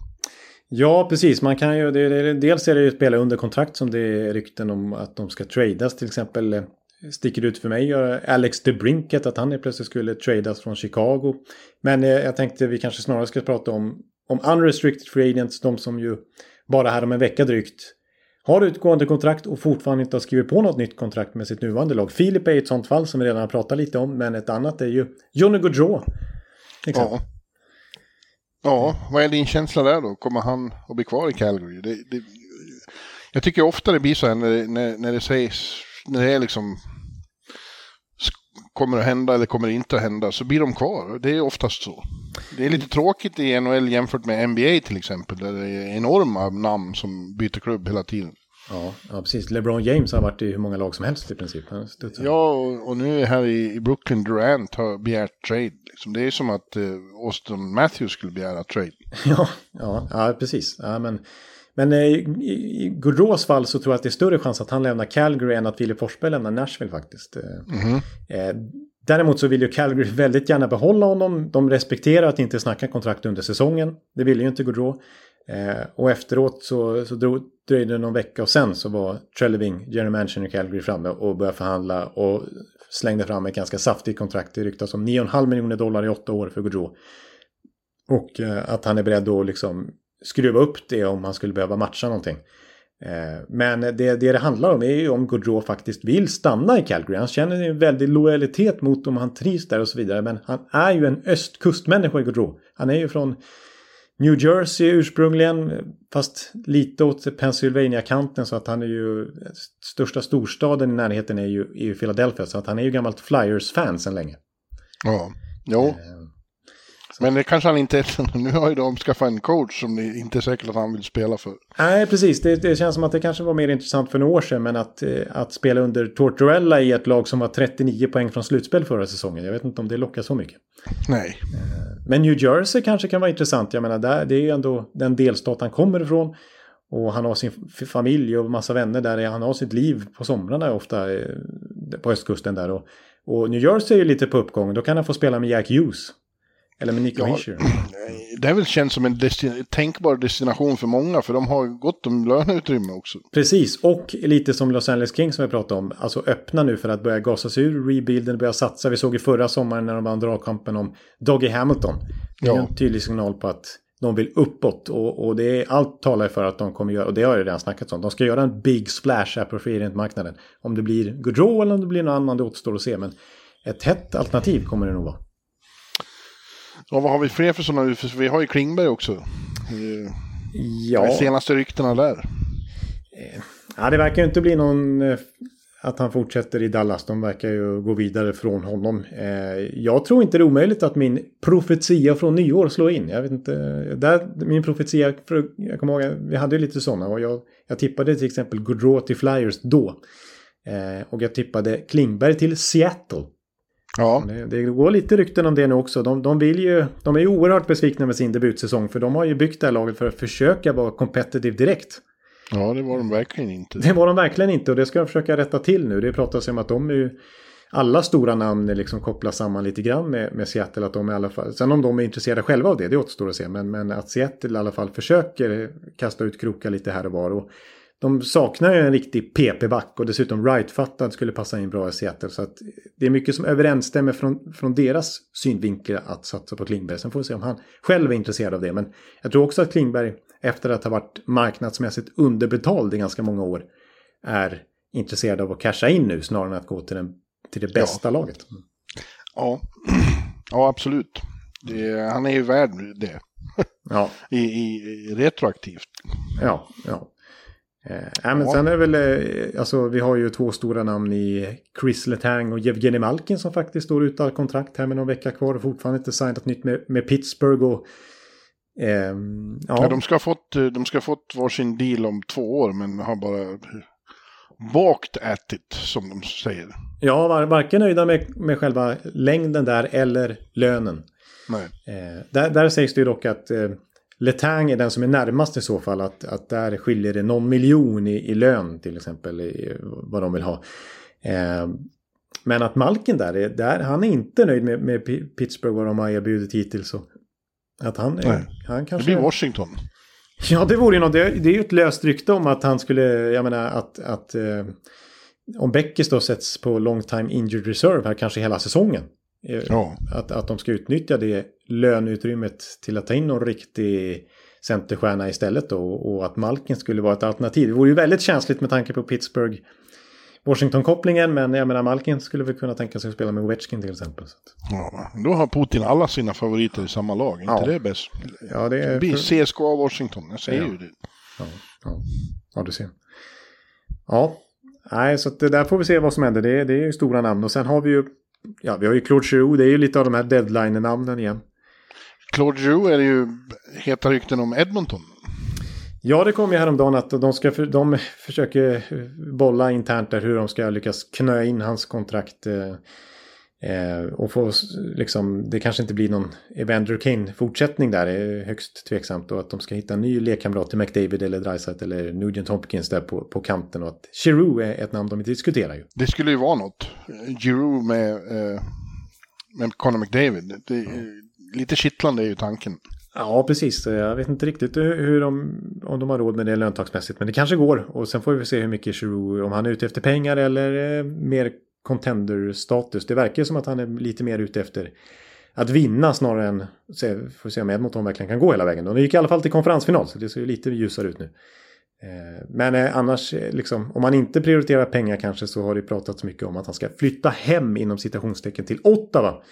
Ja, precis. Man kan ju, det, det, dels är det ju spela under kontrakt som det är rykten om att de ska tradas. Till exempel eh, sticker sticker ut för mig Alex DeBrinket att han plötsligt skulle tradas från Chicago. Men eh, jag tänkte vi kanske snarare ska prata om, om unrestricted free agents, de som ju bara här om en vecka drygt har utgående kontrakt och fortfarande inte har skrivit på något nytt kontrakt med sitt nuvarande lag. Filip är ett sånt fall som vi redan har pratat lite om, men ett annat är ju Johnny Gaudreau. Ja. Ja, vad är din känsla där då? Kommer han att bli kvar i Calgary? Det, det, jag tycker ofta det blir så här när, det- när, när det sägs, när det är liksom kommer att hända eller kommer inte att hända så blir de kvar. Det är oftast så. Det är lite tråkigt i NHL jämfört med NBA till exempel där det är enorma namn som byter klubb hela tiden. Ja, ja, precis. LeBron James har varit i hur många lag som helst i princip. Ja, och, och, nu här i, i, Brooklyn Durant har begärt trade. Liksom. Det är som att eh, Austin Matthews skulle begära trade. ja, ja, ja, precis. Ja, men men eh, i, Gaudreaus fall så tror jag att det är större chans att han lämnar Calgary än att Filip Forsberg lämnar Nashville faktiskt. Mm. Eh, däremot så vill ju Calgary väldigt gärna behålla honom. De respekterar att inte snacka kontrakt under säsongen. Det ville ju inte Gaudreau. Eh, och efteråt så, så drog, dröjde det någon vecka och sen så var Trelleving, general manager i Calgary, framme och började förhandla och slängde fram ett ganska saftigt kontrakt. Det ryktas om 9,5 miljoner dollar i åtta år för Gaudreau. Och eh, att han är beredd att liksom skruva upp det om han skulle behöva matcha någonting. Eh, men det, det det handlar om är ju om Gaudreau faktiskt vill stanna i Calgary. Han känner en väldig lojalitet mot om han trivs där och så vidare. Men han är ju en östkustmänniska i Gaudreau. Han är ju från New Jersey ursprungligen, fast lite åt Pennsylvania-kanten så att han är ju största storstaden i närheten är ju, är ju Philadelphia så att han är ju gammalt Flyers-fan sedan länge. Ja, jo. Men det kanske han inte är. Nu har ju de skaffat en coach som det inte är säkert att han vill spela för. Nej, precis. Det, det känns som att det kanske var mer intressant för några år sedan. Men att, eh, att spela under Tortorella i ett lag som var 39 poäng från slutspel förra säsongen. Jag vet inte om det lockar så mycket. Nej. Eh, men New Jersey kanske kan vara intressant. Jag menar, där, det är ju ändå den delstat han kommer ifrån. Och han har sin familj och massa vänner där. Han har sitt liv på somrarna ofta eh, på östkusten där. Och, och New Jersey är ju lite på uppgång. Då kan han få spela med Jack Hughes. Eller med Nico ja, Det är väl känns som en destin tänkbar destination för många, för de har gott om löneutrymme också. Precis, och lite som Los Angeles Kings som vi pratade om, alltså öppna nu för att börja gasa sig ur rebuilden, börja satsa. Vi såg ju förra sommaren när de vann dragkampen om Doggy Hamilton. Det är ja. en tydlig signal på att de vill uppåt och, och det är, allt talar för att de kommer göra, och det har jag redan snackat om, de ska göra en big splash här på free marknaden Om det blir Gaudreau eller om det blir någon annan, det återstår att se, men ett hett alternativ kommer det nog vara. Ja, vad har vi fler för sådana? Vi har ju Klingberg också. Ja. Är senaste ryktena där? Eh, ja, det verkar ju inte bli någon... Eh, att han fortsätter i Dallas. De verkar ju gå vidare från honom. Eh, jag tror inte det är omöjligt att min profetia från nyår slår in. Jag vet inte. Där, min profetia, jag kommer ihåg, vi hade ju lite sådana. Och jag, jag tippade till exempel Gaudreau till Flyers då. Och jag tippade Klingberg till Seattle. Ja. Det, det, går lite rykten om det nu också. De, de, vill ju, de är ju oerhört besvikna med sin debutsäsong för de har ju byggt det här laget för att försöka vara competitive direkt. Ja, det var de verkligen inte. Det var de verkligen inte och det ska de försöka rätta till nu. Det pratas om att de är ju... Alla stora namn liksom kopplas samman lite grann med, med Seattle. Att de i alla fall, sen om de är intresserade själva av det, det återstår att se. Men, men att Seattle i alla fall försöker kasta ut krokar lite här och var. Och de saknar ju en riktig PP-back och dessutom right-fattad skulle passa in bra i Seattle. Så att det är mycket som överensstämmer från, från deras synvinkel att satsa på Klingberg. Sen får vi se om han själv är intresserad av det. Men jag tror också att Klingberg, efter att ha varit marknadsmässigt underbetald i ganska många år, är intresserad av att casha in nu snarare än att gå till, den, till det bästa ja. laget. Ja. ja, absolut. Det, han är ju värd det. Ja. I, i, retroaktivt. Ja, ja. Eh, men ja. sen är det väl, eh, alltså vi har ju två stora namn i Chris Letang och Jevgenij Malkin som faktiskt står utan kontrakt här med någon vecka kvar och fortfarande inte signat nytt med, med Pittsburgh. Och, eh, ja. ja. de, ska ha fått, eh, de ska fått varsin deal om två år men har bara walked at it som de säger. Ja, var, varken nöjda med, med själva längden där eller lönen. Nej. Eh, där, där sägs det ju dock att eh, Letang är den som är närmast i så fall. Att, att där skiljer det någon miljon i, i lön till exempel. I, vad de vill ha. Eh, men att Malkin där, är, där, han är inte nöjd med, med Pittsburgh vad de har erbjudit hittills. Att han, är, han kanske... Det blir Washington. Ja, det vore ju något. Det, det är ju ett löst rykte om att han skulle, jag menar att, att eh, om Beckis då sätts på long time injured reserve här kanske hela säsongen. Eh, ja. Att, att de ska utnyttja det löneutrymmet till att ta in någon riktig centerstjärna istället då. Och att Malkin skulle vara ett alternativ. Det vore ju väldigt känsligt med tanke på Pittsburgh. Washington-kopplingen, men jag menar Malkin skulle väl kunna tänka sig att spela med Ovechkin till exempel. Ja, då har Putin alla sina favoriter i samma lag, ja. inte det bäst? Ja, det är... Blir CSKA Washington, jag säger ja. ju det. Ja, ja. ja, du ser. Ja, nej, så det där får vi se vad som händer. Det, det är ju stora namn. Och sen har vi ju ja, vi har ju Claude Giroux, det är ju lite av de här deadline-namnen igen. Claude Giroux är det ju heta rykten om Edmonton. Ja, det kom ju häromdagen att de, ska, de försöker bolla internt där hur de ska lyckas knö in hans kontrakt. Eh, och få liksom, det kanske inte blir någon Evander Kane-fortsättning där, det är högst tveksamt. Och att de ska hitta en ny lekkamrat till McDavid eller Dreisaitl eller Nugent Hopkins där på, på kanten. Och att Giroux är ett namn de diskuterar ju. Det skulle ju vara något. Giroux med, eh, med Conor McDavid. Det, lite kittlande är ju tanken. Ja, precis. Jag vet inte riktigt hur de, om de har råd med det löntagsmässigt. Men det kanske går. Och sen får vi se hur mycket Giroud, om han är ute efter pengar eller eh, mer contender-status. Det verkar som att han är lite mer ute efter att vinna snarare än, se, får se om Edmonton verkligen kan gå hela vägen. De gick i alla fall till konferensfinal, så det ser ju lite ljusare ut nu. Eh, men eh, annars, liksom, om man inte prioriterar pengar kanske så har det pratats mycket om att han ska flytta hem inom citationstecken till Ottawa.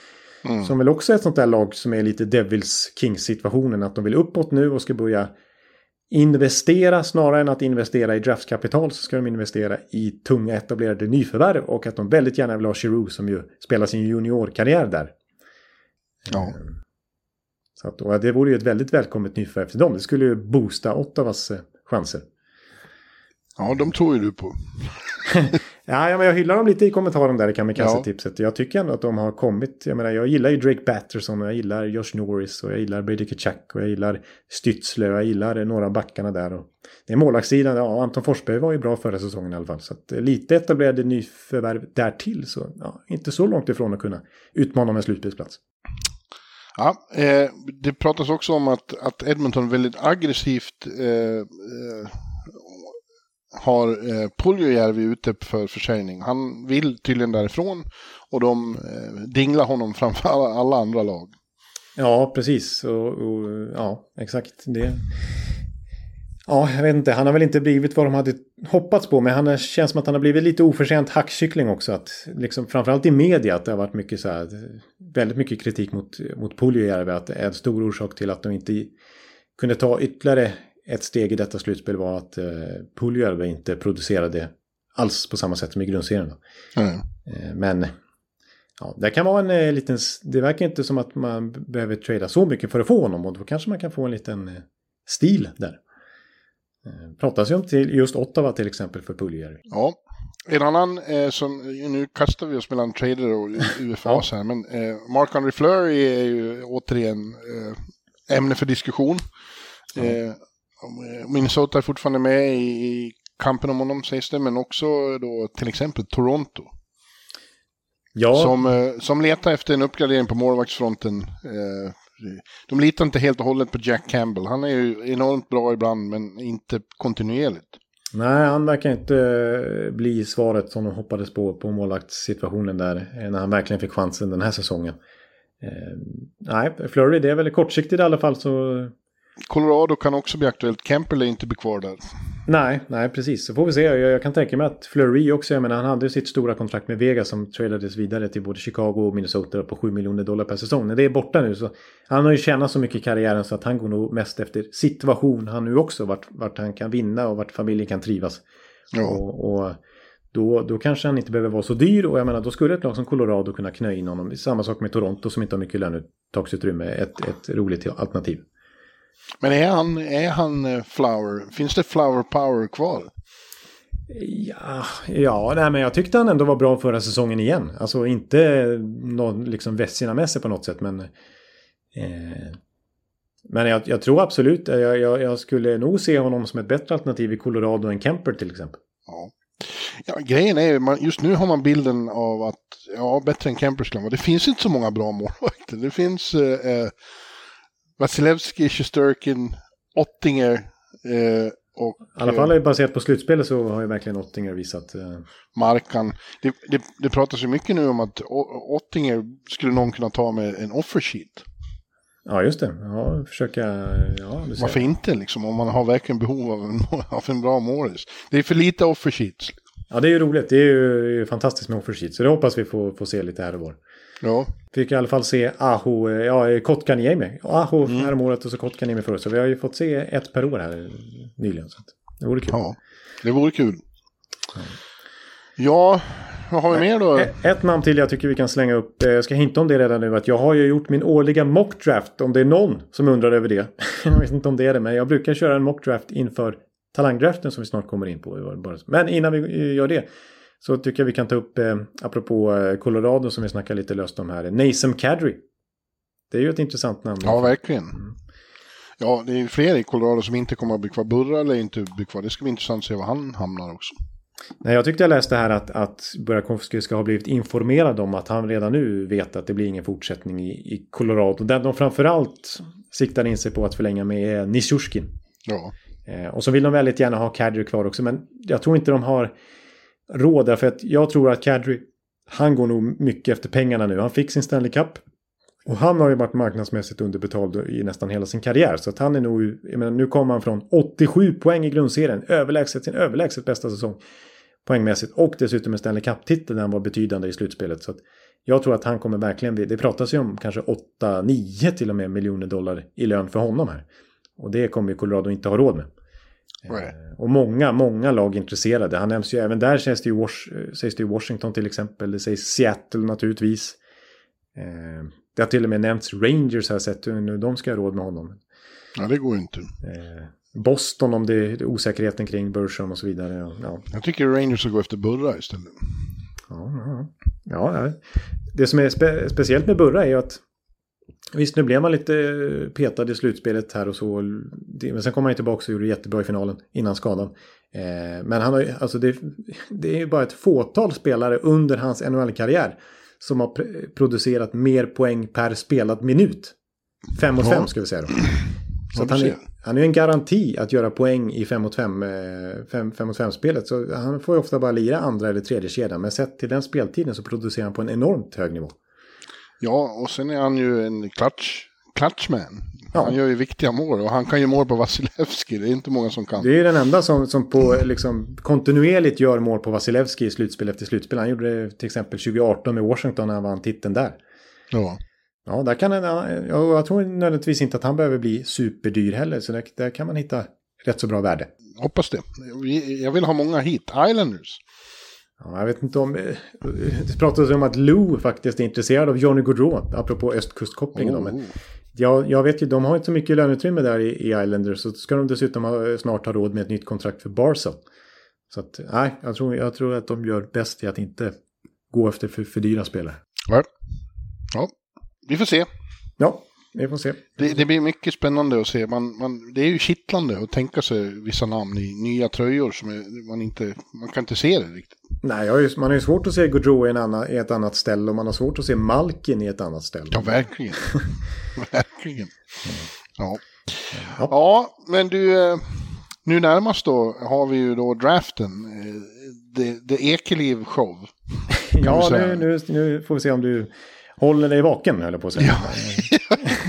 Mm. Som väl också är ett sånt där lag som är lite Devils Kings situationen. Att de vill uppåt nu och ska börja investera snarare än att investera i draftkapital så ska de investera i tunga etablerade nyförvärv och att de väldigt gärna vill ha Giroud som ju spelar sin juniorkarriär där. Ja. Så att, och det vore ju ett väldigt välkommet nyförvärv till dem. Det skulle ju boosta Ottawas eh, chanser. Ja, de tror ju du på. Ja, ja, men jag hyllar dem lite i kommentaren där i Kamikaze-tipset. Jag tycker ändå att de har kommit. Jag menar, jag gillar ju Drake Batterson och jag gillar Josh Norris och jag gillar Brady Kachak och jag gillar Stützle och jag gillar några av backarna där. Och det är målvaktssidan. Ja, Anton Forsberg var ju bra förra säsongen i alla fall. Så att eh, lite etablerade nyförvärv därtill. Så ja, inte så långt ifrån att kunna utmana om en slutspelsplats. Ja, eh, det pratas också om att, att Edmonton väldigt aggressivt eh, eh har eh, Puljujärvi ute för försäljning. Han vill tydligen därifrån och de eh, dinglar honom framför alla, andra lag. Ja, precis. Och, och, ja, exakt. Det... Ja, jag vet inte. Han har väl inte blivit vad de hade hoppats på. Men han känns som att han har blivit lite oförtjänt hackkyckling också. Att, liksom, framförallt i media att det har varit mycket så här, väldigt mycket kritik mot, mot Puljujärvi. Att det är en stor orsak till att de inte kunde ta ytterligare ett steg i detta slutspel var att eh, Puljärvi inte producerade alls på samma sätt som i grundserien. Mm. Eh, men ja, det kan vara en eh, liten... Det verkar inte som att man behöver trada så mycket för att få honom och då kanske man kan få en liten eh, stil där. Eh, pratas ju om till just Ottawa till exempel för Puljärvi. Ja, en annan eh, som, nu kastar vi oss mellan trader och UFA här, men eh, Mark-André Fleur är ju återigen eh, ämne för diskussion. Eh, Eh, Minnesota är fortfarande med i kampen om honom sägs det, men också då till exempel Toronto. Ja. Som, eh, som letar efter en uppgradering på målvaktsfronten. Eh, de litar inte helt och hållet på Jack Campbell. Han är ju enormt bra ibland, men inte kontinuerligt. Nej, han verkar inte bli svaret som de hoppades på på målvaktssituationen där. När han verkligen fick chansen den här säsongen. nej, Flurry, det är väl kortsiktigt i alla fall så Colorado kan också bli aktuellt. Kemper lär inte bli kvar där. Nej, nej precis. Så får vi se. Jag, jag kan tänka mig att Fleury också, jag menar han hade sitt stora kontrakt med Vegas som tradades vidare till både Chicago och Minnesota på 7 miljoner dollar per säsong. När det är borta nu så han har ju tjänat så mycket i karriären så att han går nog mest efter situation han nu också. Vart, vart han kan vinna och vart familjen kan trivas. Ja. Och, och då, då kanske han inte behöver vara så dyr och jag menar då skulle ett lag som Colorado kunna knö in honom. Samma sak med Toronto som inte har mycket löneuttagsutrymme. Ett, ett roligt alternativ. Men är han, är han eh, Flower? Finns det Flower Power kvar? Ja, ja nej, men jag tyckte han ändå var bra förra säsongen igen. Alltså inte någon liksom Vessina-mässig på något sätt, men... Eh, men jag, jag, tror absolut, jag, jag, jag, skulle nog se honom som ett bättre alternativ i Colorado än Kemper till exempel. Ja. Ja, grejen är ju, just nu har man bilden av att, ja, bättre än Kemper skulle vara. Det finns inte så många bra målvakter. Det finns eh, eh Vasilevski, Sjesturkin, Ottinger eh, och... I alla fall baserat på slutspelet så har ju verkligen Ottinger visat... Eh... Markan. Det, det, det pratas ju mycket nu om att Ottinger skulle någon kunna ta med en offersheet. Ja, just det. Ja, försöka... Ja, Varför inte liksom, om man har verkligen behov av en, av en bra målis. Det är för lite offersheets. Ja, det är ju roligt. Det är ju fantastiskt med offersheets. Så det hoppas vi får, får se lite här och var. Ja. Fick i alla fall se Aho, ja Kotkaniemi. Aho mm. häromåret och så Kotkaniemi förut. Så vi har ju fått se ett per år här nyligen. Så det vore kul. Ja, det vore kul. Ja, vad har vi mer då? Ett, ett namn till jag tycker vi kan slänga upp. Eh, Jag ska hinta om det redan nu. Att jag har ju gjort min årliga mockdraft. Om det är någon som undrar över det. jag vet inte om det är det. Men jag brukar köra en mockdraft inför talangdraften som vi snart kommer in på. Men innan vi eh, gör det. Så tycker jag vi kan ta upp, eh, apropå eh, Colorado som vi snackar lite löst om här. Nasem Kadri. Det är ju ett intressant namn. Ja, verkligen. Ja, det är fler i Colorado som inte kommer att bli kvar. Burra eller inte bli kvar. Det ska bli intressant att se var han hamnar också. Nej, jag tyckte jag läste här att, att Burakovsky ska ha blivit informerad om att han redan nu vet att det blir ingen fortsättning i, i Colorado. Den de framförallt siktar in sig på att förlänga med är Nisjurskin. Ja. Eh, och så vill de väldigt gärna ha Kadri kvar också. Men jag tror inte de har råd. Därför att jag tror att Kadri, han går nog mycket efter pengarna nu. Han fick sin Stanley Cup. Och han har ju varit marknadsmässigt underbetald i nästan hela sin karriär. Så att han är nog, jag menar, nu kommer han från 87 poäng i grundserien. Överlägset sin överlägset bästa säsong. Poängmässigt. Och dessutom en Stanley Cup-titel när han var betydande i slutspelet. Så att jag tror att han kommer verkligen det pratas ju om kanske 8-9 till och med miljoner dollar i lön för honom här. Och det kommer ju Colorado inte ha råd med. Nej. Eh, Och många, många lag intresserade. Han nämns ju även där sägs det ju, sägs det ju Washington till exempel. Det sägs Seattle naturligtvis. Eh, det har till och med nämnts Rangers har jag sett nu de ska ha råd med honom. ja, det går inte. Eh, Boston om det är osäkerheten kring Bergeron och så vidare. Ja, ja, Jag tycker Rangers ska gå efter Burra istället. ja, ja. ja, ja. Det som är spe, speciellt med Burra är ju att Visst, nu blev man lite petad i slutspelet här och så. Men sen kom han ju tillbaka och gjorde jättebra i finalen innan skadan. Eh, men han har ju, alltså det, det är ju bara ett fåtal spelare under hans NHL-karriär som har pr- producerat mer poäng per spelad minut. Fem mot Ja. fem ska vi säga då. Så han, är, han är en garanti att göra poäng i 5 mot 5 fem, mot 5 spelet. Så han får ju ofta bara lira andra eller tredje kedjan. Men sett till den speltiden så producerar han på en enormt hög nivå. Ja, och sen är han ju en clutch, clutchman. Ja. Han gör ju viktiga mål och han kan ju mål på Vasilevski. Det är inte många som kan. Det är ju den enda som, som på, liksom, kontinuerligt gör mål på Vasilevski i slutspel efter slutspel. Han gjorde det till exempel 2018 med Washington när han vann titeln där. Ja. Ja, där kan ja, jag tror nödvändigtvis inte att han behöver bli superdyr heller. Så där, där kan man hitta rätt så bra värde. Hoppas det. Jag vill ha många hit. Islanders. Ja, jag vet inte om... eh, Det pratades om att Lou faktiskt är intresserad av Johnny Gaudreau, apropå östkustkopplingen. Oh. Jag, jag vet ju, de har inte så mycket löneutrymme där i, i Islanders. Så ska de dessutom ha, snart ha råd med ett nytt kontrakt för Barca. Så att, nej, jag tror, jag tror att de gör bäst i att inte gå efter för, för dyra spelare. Ja. ja, vi får se. Ja, vi får se. Det, det blir mycket spännande att se. Man, man, det är ju kittlande att tänka sig vissa namn i nya tröjor som är, man inte man kan inte se det riktigt. Nej, man har ju svårt att se Gaudreau i, en annan, i ett annat ställe och man har svårt att se Malkin i ett annat ställe. Ja, verkligen. verkligen. Ja. Ja. ja, men du, eh, nu närmast då har vi ju då draften. eh, Det, det Ekeliv show. Ja, nu, nu, nu får vi se om du håller dig vaken, höll jag på att säga.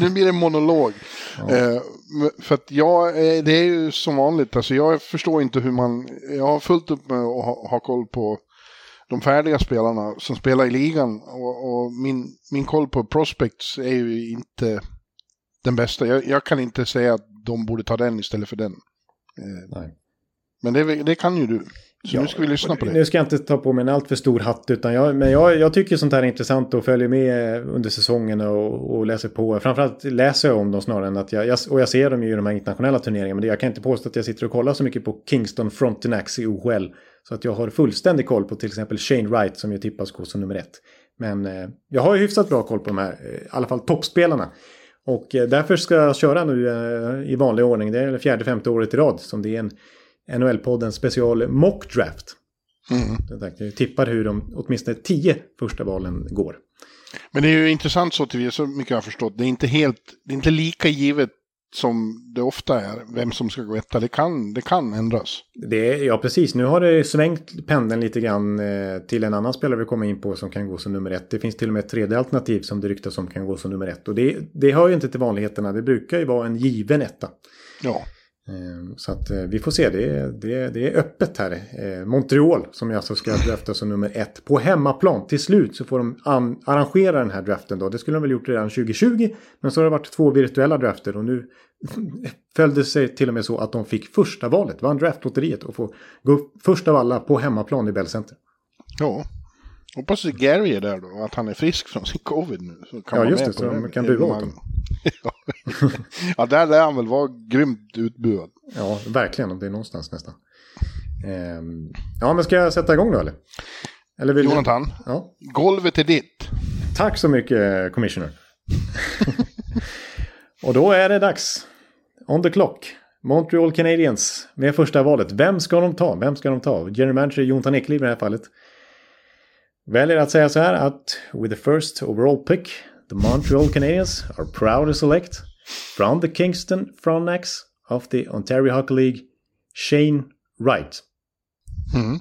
nu blir det en monolog. Eh, men- för att jag, eh, det är ju som vanligt, alltså jag förstår inte hur man, jag har fullt upp med att ha, ha koll på de färdiga spelarna som spelar i ligan och, och min, min koll på prospects är ju inte den bästa. Jag, jag kan inte säga att de borde ta den istället för den. Eh, Nej. men det, det kan ju du. Så nu ska vi lyssna på det. Nu ska jag inte ta på mig en alltför stor hatt. Utan jag, men jag, jag tycker sånt här är intressant och följer med under säsongen och, och läser på. Framförallt läser jag om dem snarare än att jag, jag... Och jag ser dem ju i de här internationella turneringarna. Men jag kan inte påstå att jag sitter och kollar så mycket på Kingston Frontenac i OHL. Så att jag har fullständig koll på till exempel Shane Wright som ju tippas gå som nummer ett. Men eh, jag har ju hyfsat bra koll på de här, eh, i alla fall toppspelarna. Och eh, därför ska jag köra nu eh, i vanlig ordning. Det är fjärde, femte året i rad som det är en NHL-podden special mock draft. Mm. Jag tippar hur de åtminstone tio första valen går. Men det är ju intressant så till så mycket jag har förstått. Det är inte helt, det är inte lika givet som det ofta är, vem som ska gå etta. Det kan, det kan ändras. Det ja, precis. Nu har det svängt pendeln lite grann eh, till en annan spelare vi kommer in på som kan gå som nummer ett. Det finns till och med ett tredje alternativ som det ryktas som kan gå som nummer ett. Och det, det hör ju inte till vanligheterna. Det brukar ju vara en given etta. Ja, Så att eh, vi får se, det är, det är, det är öppet här. Eh, Montreal som jag alltså ska drafta som nummer ett på hemmaplan. Till slut så får de an- arrangera den här draften då. Det skulle de väl gjort redan 2020. Men så har det varit två virtuella drafter och nu följde det sig till och med så att de fick första valet. Vann draftlotteriet och få gå upp först av alla på hemmaplan i Bell Center. ja. Hoppas att Gary är där då, att han är frisk från sin covid nu. Så kan ja, just det, så man kan bua åt honom. ja, där lär han väl vara grymt utbuad. Ja, verkligen, om det är någonstans nästan. Ehm, ja, men ska jag sätta igång då eller? eller vill Jonathan, ja? golvet är ditt. Tack så mycket, commissioner. Och då är det dags. On the clock. Montreal Canadiens med första valet. Vem ska de ta? Vem ska de ta? General manager Jonathan Ekliv i det här fallet. Väljer att säga så här att with the first overall pick the Montreal Canadiens are proud to select from the Kingston Frontenacs of the Ontario Hockey League Shane Wright. Mm.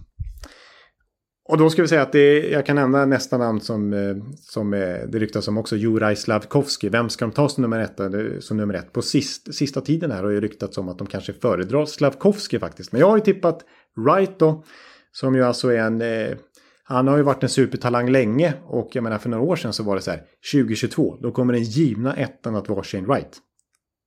Och då ska vi säga att det jag kan nämna nästa namn som, eh, som det ryktas om också, Juraj Slavkovski. Vem ska de ta som nummer ett? Som nummer ett? På sist, sista tiden här har ju ryktats om att de kanske föredrar Slavkovski faktiskt. Men jag har ju tippat Wright då, som ju alltså är en... Han har ju varit en supertalang länge och jag menar för några år sedan så var det så här 2022, då kommer den givna ettan att vara Shane Wright.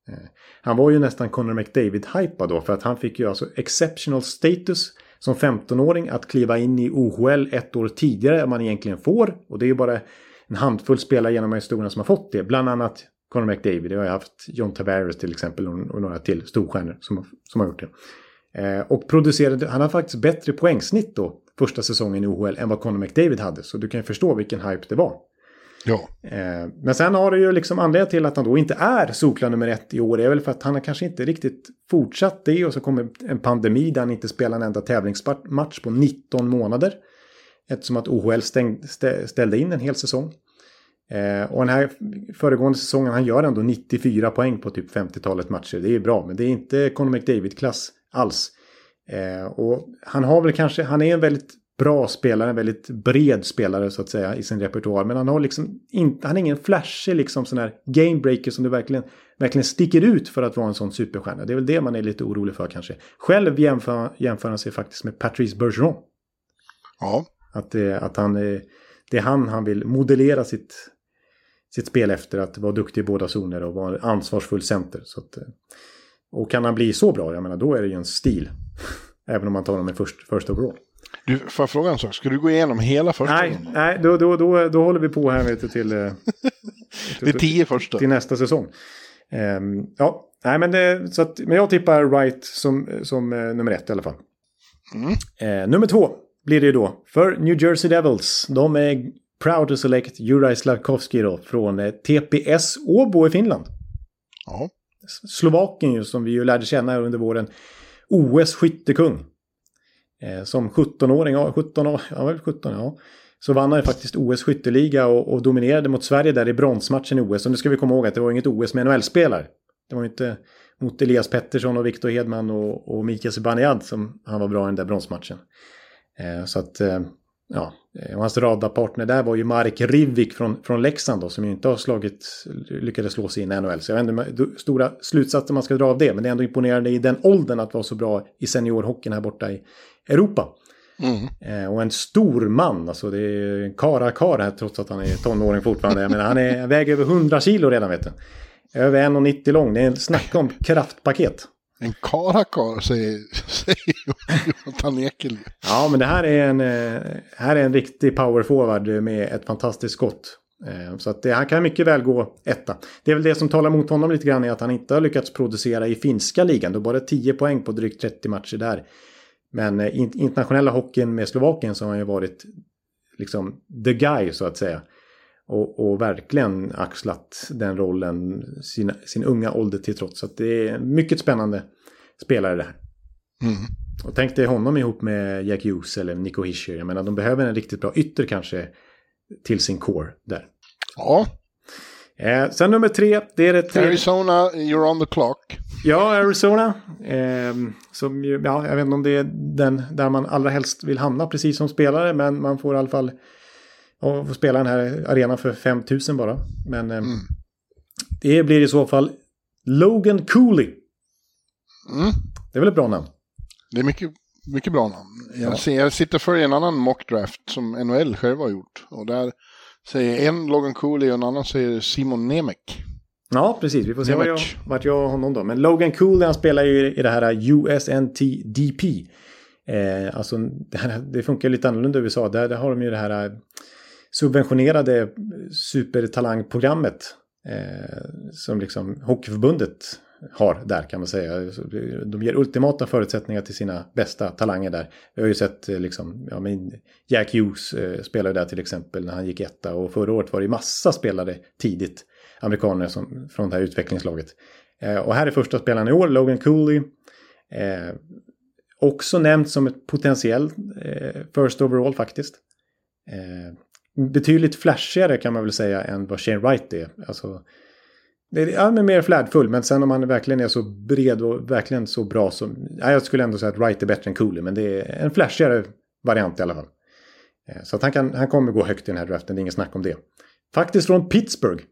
Eh, han var ju nästan Conor McDavid-hypad då för att han fick ju alltså exceptional status som 15-åring att kliva in i OHL ett år tidigare än man egentligen får. Och det är ju bara en handfull spelare genom historien som har fått det. Bland annat Conor McDavid. Jag har haft John Tavares till exempel och några till storstjärnor som, som har gjort det. Eh, och producerade, han har faktiskt bättre poängsnitt då första säsongen i OHL än vad Conor McDavid hade. Så du kan ju förstå vilken hype det var. Ja. Eh, men sen har det ju liksom anledningen till att han då inte är solklar nummer ett i år är väl för att han har kanske inte riktigt fortsatt det och så kommer en pandemi där han inte spelar en enda tävlingsmatch på 19 månader. Eftersom att OHL stäng, ställde in en hel säsong. Eh, och den här föregående säsongen, han gör ändå 94 poäng på typ 50-talet matcher. Det är bra, men det är inte Conor McDavid-klass alls. Eh, och han har väl kanske, han är en väldigt bra spelare, en väldigt bred spelare så att säga i sin repertoar. Men han har liksom inte, han är ingen flashig liksom sån här gamebreaker som det verkligen, verkligen sticker ut för att vara en sån superstjärna. Det är väl det man är lite orolig för kanske. Själv jämför, jämför han sig faktiskt med Patrice Bergeron. Ja. Att, det, att han, det är han han vill modellera sitt, sitt spel efter. Att vara duktig i båda zoner och vara ansvarsfull center. Så att, och kan han bli så bra, jag menar då är det ju en stil. Även om man tar honom i först, första overall. Du, får jag fråga en sak? Ska du gå igenom hela första? Nej, nej då, då, då, då håller vi på här du, till, eh, det är tio första. Till nästa säsong. Um, ja, nej men, det, så att, men jag tippar Wright som, som uh, nummer ett i alla fall. Mm. Uh, nummer två blir det då för New Jersey Devils. De är proud to select Juraj Slavkovski då från uh, TPS Åbo i Finland. Ja. Slovakien ju som vi ju lärde känna under våren. OS skyttekung. Eh, som 17-åring, ja, 17, ja, 17, ja. Så vann han ju faktiskt OS skytteliga och, och, dominerade mot Sverige där i bronsmatchen i OS. Och nu ska vi komma ihåg att det var inget OS med NHL-spelare. Det var ju inte mot Elias Pettersson och Viktor Hedman och, och Mikael Zibanejad som han var bra i den där bronsmatchen. Eh, så att, eh, ja, och hans radarpartner där var ju Marek Rivik från, från Leksand då, som ju inte har slagit, lyckades slå sig in i NHL. Så jag vet inte stora slutsatser man ska dra av det, men det är ändå imponerande i den åldern att vara så bra i seniorhockeyn här borta i Europa. Mm. Eh, och en stor man, alltså det är en karakar här trots att han är tonåring fortfarande. Jag menar, han är, väger över 100 kilo redan vet du. Över 1,90 lång, det är en snacka om kraftpaket. En karakar säger, säger Jonathan Ekel. Ja, men det här är en, eh, här är en riktig power forward med ett fantastiskt skott. Eh, så att det, han kan mycket väl gå etta. Det är väl det som talar mot honom lite grann är att han inte har lyckats producera i finska ligan. Då bara 10 poäng på drygt 30 matcher där. Men eh, internationella hockeyn med Slovakien så har han ju varit liksom the guy så att säga. Och, och verkligen axlat den rollen sin, sin unga ålder till trots. Så det är mycket spännande spelare det här. Mm. Och tänk dig honom ihop med Jack Hughes eller Nico Hischer. Jag menar de behöver en riktigt bra ytter kanske till sin core där. Ja. Eh, sen nummer tre, det är det tre... Arizona, you're on the clock. Ja, Arizona. Eh, som ju, ja, jag vet inte om det är den där man allra helst vill hamna precis som spelare. Men man får i alla fall ja, får spela den här arenan för 5 000 bara. Men eh, mm. det blir i så fall Logan Cooley. Mm. Det är väl ett bra namn? Det är mycket, mycket bra namn. Jag, ja. ser, jag sitter för en annan mockdraft som NHL själva har gjort. Och där säger en Logan Cooley och en annan säger Simon Nemec. Ja, precis. Vi får se vart jag, vart jag har honom då. Men Logan Cooley han spelar ju i det här USNT DP. Eh, alltså, det, här, det funkar lite annorlunda i USA. Där, där har de ju det här eh, subventionerade supertalangprogrammet. Eh, som liksom Hockeyförbundet har där kan man säga. De ger ultimata förutsättningar till sina bästa talanger där. Vi har ju sett eh, liksom, ja, men Jack Hughes eh, spelade där till exempel när han gick etta och förra året var det massa spelare tidigt, amerikaner som, från det här utvecklingslaget. Eh, och här är första spelaren i år, Logan Cooley. Eh, också nämnt som ett potentiell eh, first overall faktiskt. Eh, betydligt flashigare kan man väl säga än vad Shane Wright är. Alltså, det är ja, men mer flärdfull, men sen om han verkligen är så bred och verkligen så bra som... Ja, jag skulle ändå säga att Wright är bättre än Cooley, men det är en flashigare variant i alla fall. Eh, så att han, kan, han kommer gå högt i den här draften, det är inget snack om det. Faktiskt från Pittsburgh.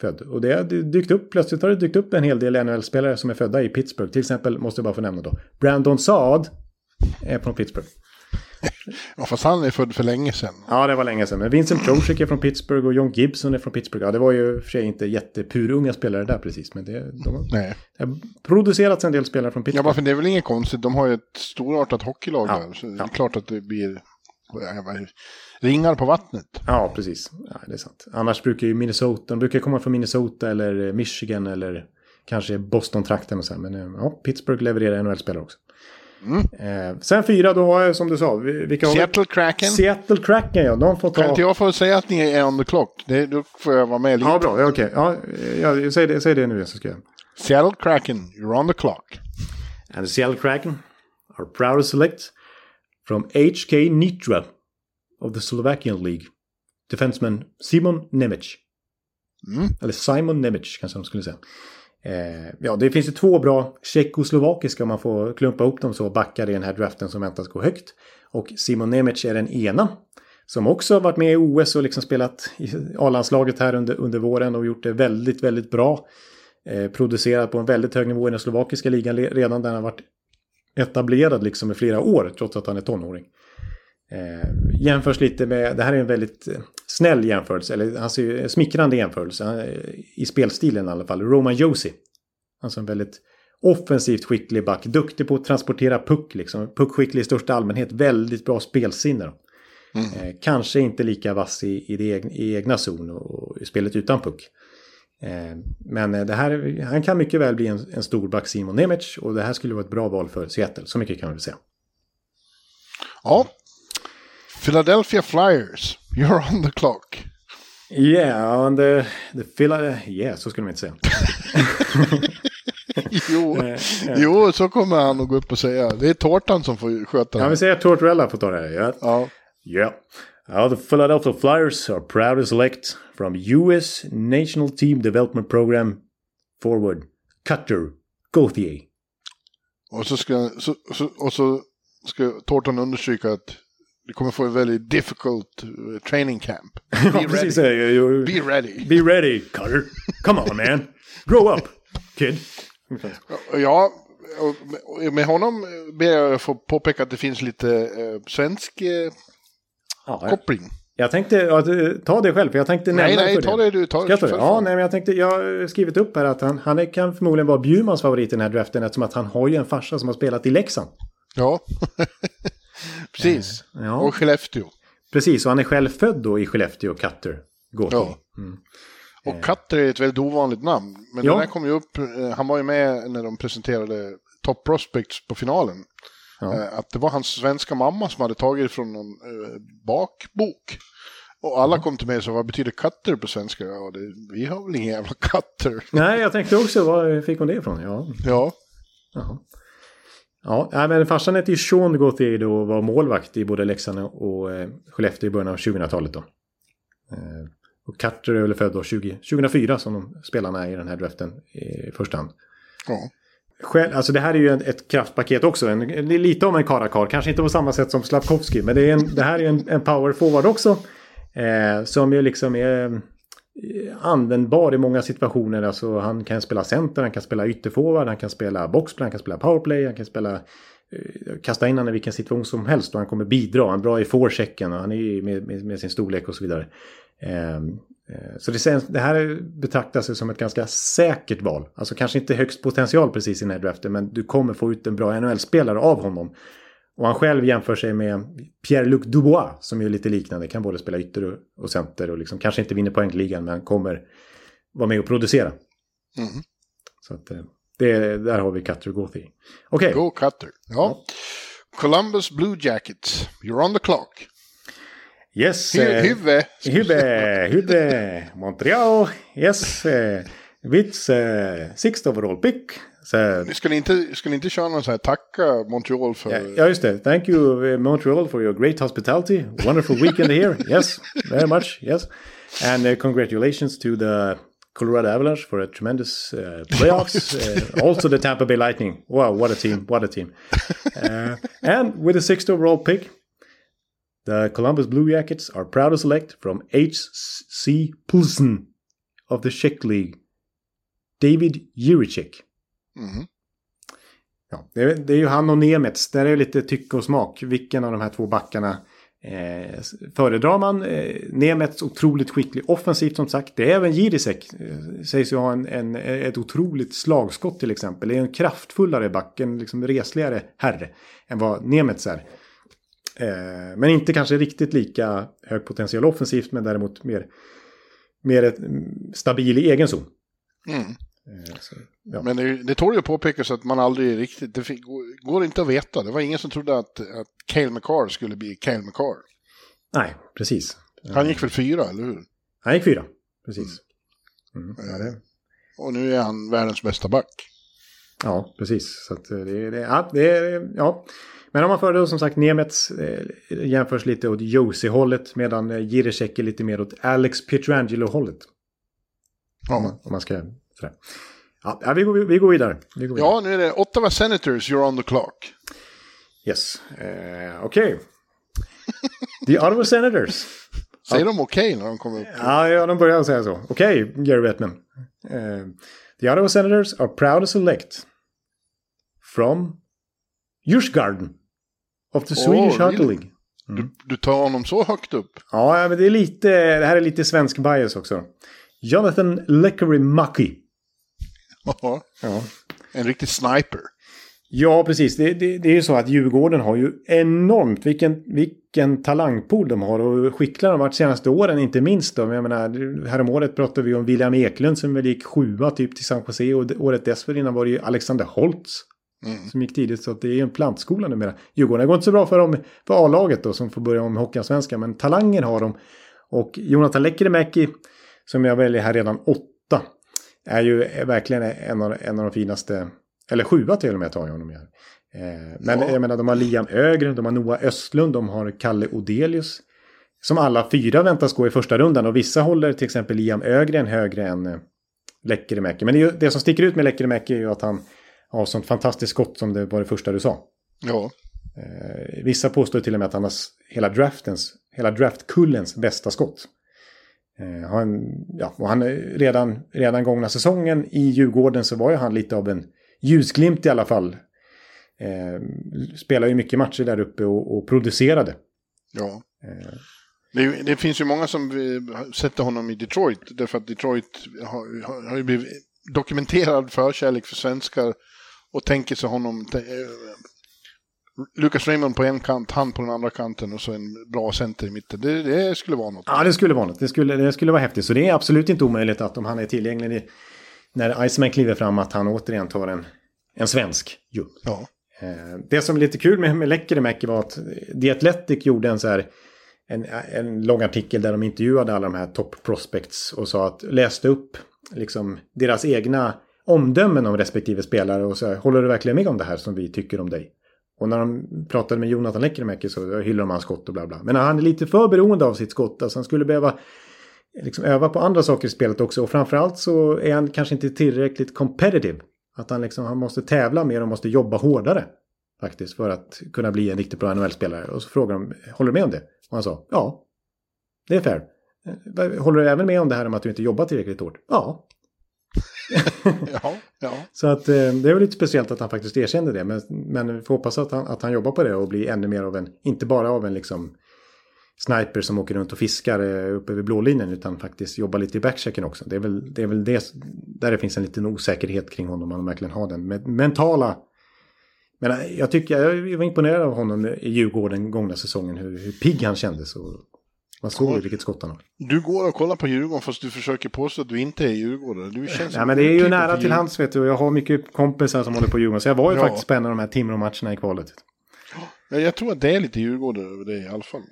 Född. Och det har dykt upp, plötsligt har det dykt upp en hel del NHL-spelare som är födda i Pittsburgh. Till exempel, måste jag bara få nämna då, Brandon Saad är från Pittsburgh. Ja, fast han är född för länge sedan. Ja, det var länge sedan. Men Vincent Trocek är från Pittsburgh och John Gibson är från Pittsburgh. Ja, det var ju för sig inte jättepurunga spelare där precis. Men det, de, Nej. det har producerats en del spelare från Ja, Pittsburgh. bara för det är väl inget konstigt. De har ju ett storartat hockeylag Ja, där. Så det ja. är klart att det blir ja, ringar på vattnet. Ja, precis. Ja, det är sant. Annars brukar ju Minnesota, de brukar komma från Minnesota eller Michigan eller kanske Boston-trakten och så. här. Men ja, Pittsburgh levererar NHL-spelare också. Eh, sen fyra, då har jag som du sa, vi- vilka har vi? Seattle Kraken. Seattle Kraken, ja. De får Kan inte ta... jag få säga att ni är on the clock? Det, då får jag vara med lite. Ja, bra. Ja, okej. Ja, ja, jag säger det, säg det nu så ska jag. Seattle Kraken, you're on the clock. And the Seattle Kraken are proud to select from HK Nitra of the Slovakian League. Defenseman Simon Nemec. Mm. Eller Simon Nemec kanske de skulle säga. Eh, ja, det finns ju två bra tjeckoslovakiska om man får klumpa ihop dem så backar i den här draften som väntas gå högt. Och Simon Nemec är den ena. Som också har varit med i OS och liksom spelat i A-landslaget här under, under våren och gjort det väldigt, väldigt bra. Eh, producerat på en väldigt hög nivå i den slovakiska ligan redan där han har varit etablerad liksom i flera år trots att han är tonåring. Eh, jämförs lite med, det här är en väldigt eh, snäll jämförelse, eller alltså smickrande jämförelse eh, i spelstilen i alla fall. Roman Josi. Alltså en väldigt offensivt skicklig back, duktig på att transportera puck liksom. Puckskicklig i största allmänhet, väldigt bra spelsinne. då. Eh, kanske inte lika vass i, i, det egna, i egna zon och i spelet utan puck. Eh, men eh, det här, han kan mycket väl bli en, en stor back Simon Nemec och det här skulle vara ett bra val för Seattle, så mycket kan vi säga. Ja. Philadelphia Flyers, you're on the clock. Yeah, and the, the Phila... Yeah, så skulle man inte säga. Jo, Eh, jo, så kommer han att gå upp och säga. Det är tårtan som får sköta Ja, det. vi säger Tortorella får ta det här. Ja. Ja. Yeah. Uh, the Philadelphia Flyers are proud to select from US National Team Development Program forward Cutter Gauthier. Och så ska, så, så, och så ska tårtan understryka att du kommer få en väldigt difficult eh, training camp. Ja, Be precis. ready. you- Be ready. Be ready, Cutter. Come on, man. Grow up, kid. Ja, och med- honom ber jag få påpeka att det finns lite eh, svensk eh, Ja, koppling. jag tänkte ja, ta det själv, för jag tänkte Nej, nämna nej, för ta det du. Ta Ska jag ta det? Ja, nej, men jag tänkte, jag har skrivit upp här att han, han är, kan förmodligen vara Bjurmans favorit i den här draften eftersom att han har ju en farsa som har spelat i Leksand. Ja, precis. Ja. Och Skellefteå. Precis, och han är själv född då i Skellefteå, Cutter. Ja. Och Cutter är ett väldigt ovanligt namn. Men Ja. den här kom ju upp, eh, han var ju med när de presenterade Top Prospects på finalen. Ja. Eh, Att det var hans svenska mamma som hade tagit från någon eh, bakbok. Och alla kom till mig och sa, vad betyder cutter på svenska? Ja, det, vi har väl ingen jävla cutter. Nej, jag tänkte också, var fick hon det ifrån? Ja, Ja, Jaha. Ja, men farsan hette ju Sean Gauthier då och var målvakt i både Leksand och eh, Skellefteå i början av 2000-talet då. Eh, och Carter är väl född då 20, 2004 som de spelarna är i den här draften i första hand. ja. Själv, alltså det här är ju ett kraftpaket också. En, lite om en karakar. Kanske inte på samma sätt som Slavkovski. Men det, är en, det här är en, en power forward också. Eh, som ju liksom är Eh, användbar i många situationer. Alltså han kan spela center, han kan spela ytterforward, han kan spela boxplay, han kan spela powerplay, han kan spela eh, kasta in honom i vilken situation som helst och han kommer bidra. Han är bra i forechecken och han är med, med, med sin storlek och så vidare. Eh, eh, så det, det här betraktas ju som ett ganska säkert val. Alltså kanske inte högst potential precis i den här draften men du kommer få ut en bra NHL-spelare av honom. Och han själv jämför sig med Pierre-Luc Dubois som är lite liknande. Kan både spela ytter och center och liksom, kanske inte vinner poängligan men kommer vara med och producera. Mm. Så att, eh, det, där har vi Cutter Gothi. Okej. Okay. Go Cutter. Ja. Columbus Blue Jackets. You're on the clock. Yes. Huvud. Huvud. Huvud. Montreal. Yes. Uh, with uh, sixth overall pick. Så, ska, ni inte, ni inte köra någon så här tacka Montreal för... Ja, just det. Thank you uh, Montreal for your great hospitality. Wonderful weekend here. Yes, very much. Yes. And uh, congratulations to the Colorado Avalanche for a tremendous uh, playoffs. uh, also the Tampa Bay Lightning. Wow, what a team! What a team! Uh, and with the sixth overall pick, the Columbus Blue Jackets are proud to select from H.C. Pulsen of the Czech League, David Juricek. Mm. Ja, det, är, det är ju han och Nemets. Där är det lite tycke och smak. Vilken av de här två backarna eh, föredrar man? Eh, Nemets otroligt skicklig offensivt som sagt. Det är även Jirisek. Eh, sägs ju ha en, en, ett otroligt slagskott till exempel. Det är en kraftfullare back, en liksom resligare herre än vad Nemets är. Eh, men inte kanske riktigt lika hög potential offensivt men däremot mer, mer ett, stabil i egen zon. Mm. Eh, så, ja. Men det, det tål ju påpekas att man aldrig riktigt, det går inte att veta. Det var ingen som trodde att, att Cale McCarr skulle bli Cale McCarr. Nej, precis. Han gick väl fyra, eller hur? Han gick fyra, precis. Mm. Mm. Ja, det... Och nu är han världens bästa back. Ja, precis. Så det, det, ja, det, ja. Men om man föredrar som sagt Nemets eh, jämförs lite åt Josie-hållet medan eh, Jiricek är lite mer åt Alex Pietrangelo-hållet. Ja. Om man ska Sådär. Ja, vi, går, vi går vidare. Vi går vidare. Ja, nu är det Ottawa Senators, you're on the clock. Yes, uh, okej. Okay. The Ottawa Senators. Säger de okej okay när de kommer upp? Ja, ja, de börjar säga så. Okej, okay, Gary Bettman. Uh, the Ottawa Senators are proud to select from Djursgarden of the Swedish oh, League. Mm. Du, du tar honom så högt upp? Ja, men det är lite, det här är lite svensk bias också. Jonathan Ja. En riktig sniper. Ja, precis. Det, det, det, är ju så att Djurgården har ju enormt vilken, vilken talangpool de har och skickliga de har varit senaste åren inte minst. Då. Jag menar, häromåret pratade vi om William Eklund som väl gick sjua typ till San Jose och året dessförinnan var det ju Alexander Holtz. Mm. Som gick tidigt så att det är ju en plantskola numera. Djurgården går inte så bra för dem för A-laget då som får börja om Hockeyallsvenskan men talangen har de. Och Jonathan Lekkerimäki som jag väljer här redan åtta är ju verkligen en av, en av de finaste, eller sjua till och med tar jag honom här. Eh, men ja. jag menar, de har Liam Ögren, de har Noah Östlund, de har Kalle Odelius. Som alla fyra väntas gå i första rundan och vissa håller till exempel Liam Ögren högre än eh, Lekkerimäki. Men det, det, som sticker ut med Lekkerimäki är ju att han har sånt fantastiskt skott som det var det första du sa. Ja. Eh, vissa påstår till och med att han har hela draftens, hela draftkullens bästa skott. Eh, han, ja, och han redan, redan gångna säsongen i Djurgården så var ju han lite av en ljusglimt i alla fall. Eh, spelar ju mycket matcher där uppe och, och producerade. Ja. Eh. Det, det, finns ju många som sätter honom i Detroit. Därför att Detroit har, har, har ju blivit dokumenterad förkärlek för svenskar. Och tänker sig honom Lucas Raymond på en kant, han på den andra kanten och så en bra center i mitten. Det, det skulle vara något. Ja, det skulle vara något. Det skulle, det skulle vara häftigt. Så det är absolut inte omöjligt att om han är tillgänglig när Iceman kliver fram att han återigen tar en, en svensk ju. Ja. Eh, det som är lite kul med, med Lekkerimäki var att The Athletic gjorde en så här en, en lång artikel där de intervjuade alla de här top prospects och sa att läste upp liksom deras egna omdömen om respektive spelare och så här, håller du verkligen med om det här som vi tycker om dig? Och när de pratade med Jonathan Lekkerimäki så hyllade de hans skott och bla bla. Men han är lite för beroende av sitt skott. Alltså han skulle behöva liksom öva på andra saker i spelet också. Och framförallt så är han kanske inte tillräckligt competitive. Att han, liksom, han måste tävla mer och måste jobba hårdare. Faktiskt för att kunna bli en riktigt bra NHL-spelare. Och så frågade de, håller du med om det? Och han sa, ja. Det är fair. Håller du även med om det här om att du inte jobbar tillräckligt hårt? Ja ja, ja. Så att eh, det är väl lite speciellt att han faktiskt erkände det. Men, men vi får hoppas att han, att han jobbar på det och blir ännu mer av en, inte bara av en liksom sniper som åker runt och fiskar eh, uppe vid blålinjen utan faktiskt jobbar lite i backchecken också. Det är väl det, är väl det där det finns en liten osäkerhet kring honom. om han verkligen har den mentala Men eh, jag tycker, jag var imponerad av honom i Djurgården gångna säsongen. Hur, hur pigg han kändes. Och man såg ju vilket skott han har. Du går och kollar på Djurgården fast du försöker påstå att du inte är Djurgårdare. Du känns Ja, men det är ju nära till hands vet du. Jag har mycket kompisar som håller på Djurgården. Så jag var ju Ja. faktiskt spännande de här Timrå-matcherna i kvalet. Ja, jag tror att det är lite Djurgårdare över det i alla fall.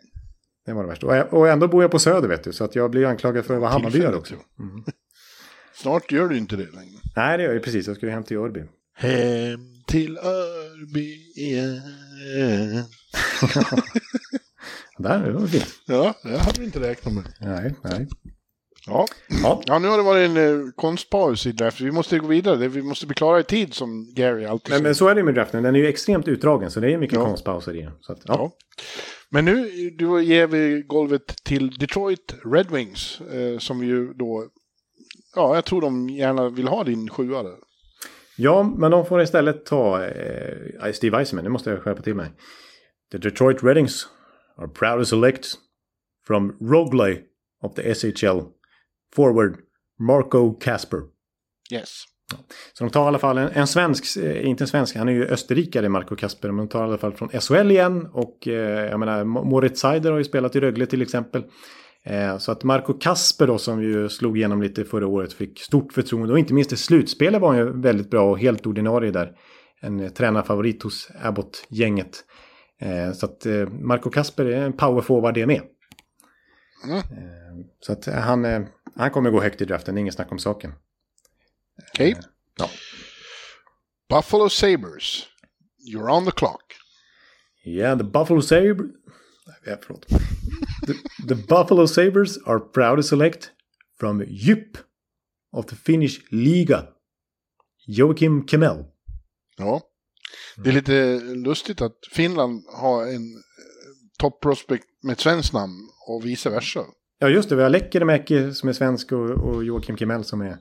Det var det värsta. Och, jag, och ändå bor jag på Söder vet du. Så att jag blir anklagad för att vara Hammarbyare också. Tillfälligt, Snart gör du inte det längre. Nej, det gör jag ju precis. Jag skulle hem till Örby. Hem till Örby igen. Där, det var fint. Ja, det hade vi inte räknat med. Nej, nej. Ja. Ja. ja, nu har det varit en eh, konstpaus i draft. Vi måste gå vidare. Vi måste bli klara i tid som Gary alltid Men, säger. men så är det med draften. Den är ju extremt utdragen. Så det är mycket Ja. konstpauser i den. Ja. Ja. Men nu du ger vi golvet till Detroit Red Wings. Eh, som ju då... Ja, jag tror de gärna vill ha din sjua där. Ja, men de får istället ta eh, Steve Eisenman. Nu måste jag skärpa till mig. The Detroit Red Wings are proud to select from Rogley of the SHL forward Marco Kasper. Yes. Så de tar i alla fall en, en svensk, eh, inte en svensk, han är ju österrikare Marco Kasper, men de tar i alla fall från SHL igen. Och eh, jag menar, Mo- Moritz Seider har ju spelat i Rögle till exempel. Eh, så att Marco Kasper då, som ju slog igenom lite förra året, fick stort förtroende. Och inte minst i slutspelet var han ju väldigt bra och helt ordinarie där. En eh, tränarfavorit hos Abbott-gänget. Eh, så att eh, Marco Kasper är en powerforward det med. Mm. Eh, så att han, han kommer gå högt i draften, ingen snack om saken. Okej. Ja. Buffalo Sabres. You're on the clock. Yeah, the Buffalo Sabres... Ja, förlåt. The, the Buffalo Sabres are proud to select from Djup of the Finnish Liga. Joakim Kemell. Ja. Det är lite lustigt att Finland har en eh, top prospect med ett svenskt namn och vice versa. Ja, just det. Vi har Lekkerimäki som är svensk och, och Joakim Kemell som är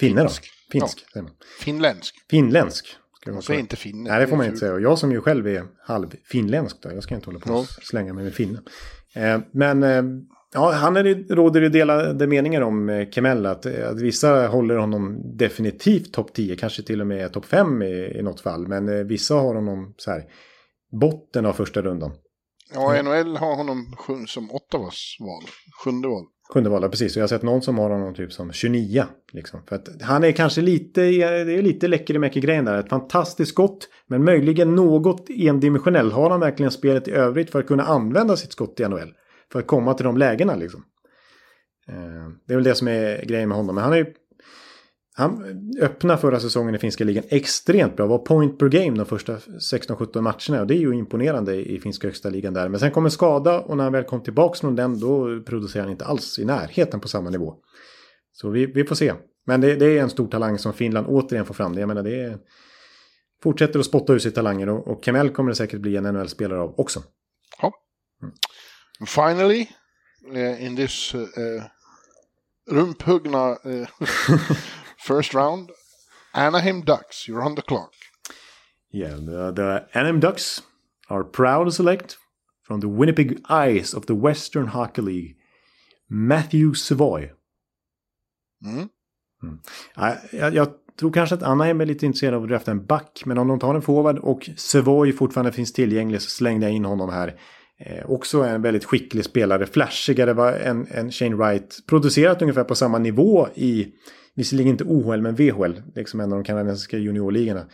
finne då. Finsk. Finsk. man. Finländsk. Finländsk. Ska Man säger inte finne. Nej, det får man inte säga. Och jag som ju själv är halvfinländsk då. Jag ska inte hålla på och Ja. slänga mig med finne. Eh, men eh, ja, han är, det råder ju delade meningar om eh, Kemell. Att, eh, att vissa håller honom definitivt topp 10. Kanske till och med topp 5 i, i något fall. Men eh, vissa har honom så här. Botten av första rundan. Ja, NHL har honom sjun- som Ottawas val. Sjunde val. Sjunde valet, precis. Och jag har sett någon som har honom typ som 29. Liksom. För att han är kanske lite, det är lite Lekkerimäki-grejen där. Ett fantastiskt skott, men möjligen något endimensionell. Har han verkligen spelet i övrigt för att kunna använda sitt skott i NHL? För att komma till de lägena liksom. Eh, Det är väl det som är grejen med honom. Men han är ju... Han öppnade förra säsongen i finska ligan extremt bra. Var point per game de första 16-17 matcherna. Och det är ju imponerande i finska högsta ligan där. Men sen kommer skada och när han väl kom tillbaka från den då producerar han inte alls i närheten på samma nivå. Så vi, vi får se. Men det, det är en stor talang som Finland återigen får fram. Det, jag menar, det är, fortsätter att spotta ut sig talanger och, och Kemell kommer det säkert bli en NHL-spelare av också. Ja. And Finally, uh, in this uh, uh, rumphuggna first round, Anaheim Ducks, you're on the clock. Yeah, the, the Anaheim Ducks are proud to select from the Winnipeg Ice of the Western Hockey League Matthew Savoy. Mm. Ja, Jag, jag tror kanske att Anaheim är lite intresserad av att drafta en back. Men om de tar en forward och Savoy fortfarande finns tillgänglig så slängde jag in honom här. Eh, också en väldigt skicklig spelare. Flashigare var en, en Shane Wright. Producerat ungefär på samma nivå i, visserligen inte OHL men VHL. Liksom en av de kanadensiska juniorligorna.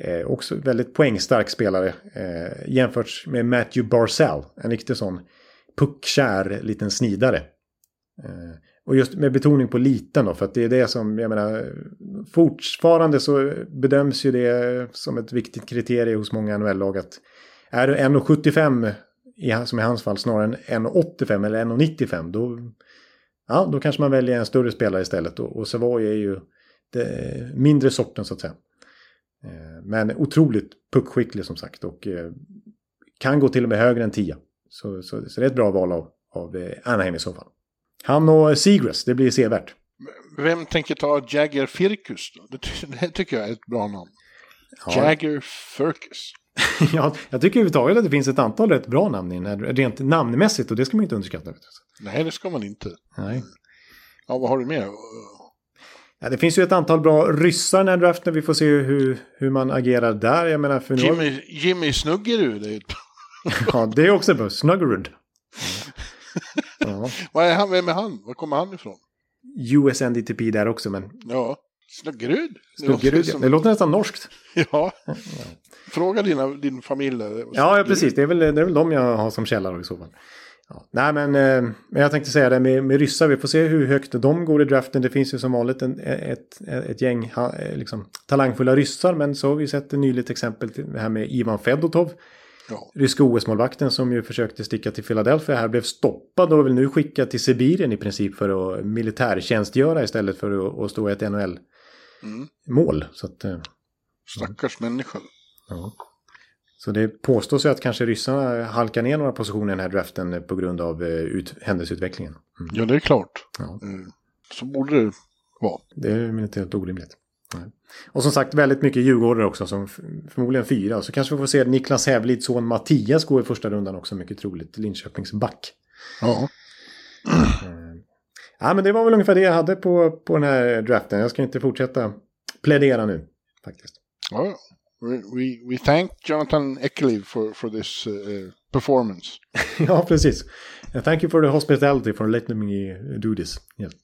Eh, också väldigt poängstark spelare. Eh, jämfört med Matthew Barzell. En riktig sån puckkär liten snidare. Eh, och just med betoning på liten då, för att det är det som, jag menar, fortfarande så bedöms ju det som ett viktigt kriterium hos många NHL-lag att är du 1,75 som i hans fall snarare än 1,85 eller 1,95 då, ja, då kanske man väljer en större spelare istället. Och, och Savoy är ju det mindre sorten så att säga. Eh, Men otroligt puckskicklig som sagt och eh, kan gå till och med högre än 10. Så, så, så det är ett bra val av, av eh, Anaheim i så fall. Han och Seagrass, det blir sevärt. Vem tänker ta Jagger Firkus? Det, det tycker jag är ett bra namn. Ja. Jagger Firkus. ja, jag tycker överhuvudtaget att det finns ett antal rätt bra namn i den här, rent namnmässigt och det ska man inte underskatta. Nej, det ska man inte. Nej. Ja, vad har du mer? Ja, det finns ju ett antal bra ryssar i den här draften. Vi får se hur, hur man agerar där. Jag menar, för Jimmy, Jimmy Snuggerud är ju ett... Ja, det är också bra. Snuggerud. Ja. Vad är han? Vem är han? Var kommer han ifrån? US NDTP där också, men Ja, Det ja. som- det låter nästan norskt. Ja. Fråga dina, din familj. där. Ja, ja precis. Det är, väl, det är väl de jag har som källare i så fall. Ja. Nej, men, eh, men jag tänkte säga det med, med ryssar. Vi får se hur högt de går i draften. Det finns ju som vanligt en, ett, ett gäng ha, eh, liksom, talangfulla ryssar. Men så har vi sett ett nyligt exempel till här med Ivan Fedotov. Ja. Ryska OS-målvakten som ju försökte sticka till Philadelphia här blev stoppad och väl nu skickad till Sibirien i princip för att militärtjänstgöra istället för att, stå i ett NHL-mål. Mm. Så att, eh, Stackars människa. Ja. Så det påstås ju att kanske ryssarna halkar ner några positioner i den här draften på grund av eh, ut, händelseutvecklingen. Mm. Ja, det är klart. Ja. Eh, Så borde det vara. Det är inte helt orimligt. Nej. Och som sagt väldigt mycket djurgårdare också, som förmodligen fyra. Så kanske vi får se Niklas Hävlids son Mattias gå i första rundan också, mycket troligt. Linköpings back. Ja. Ja, men det var väl ungefär det jag hade på, på den här draften. Jag ska inte fortsätta plädera nu, faktiskt. ja. We, we, thank Jonathan Eckerliv for, for this uh, performance. ja, precis. Thank you for the hospitality for letting me do this. Yes.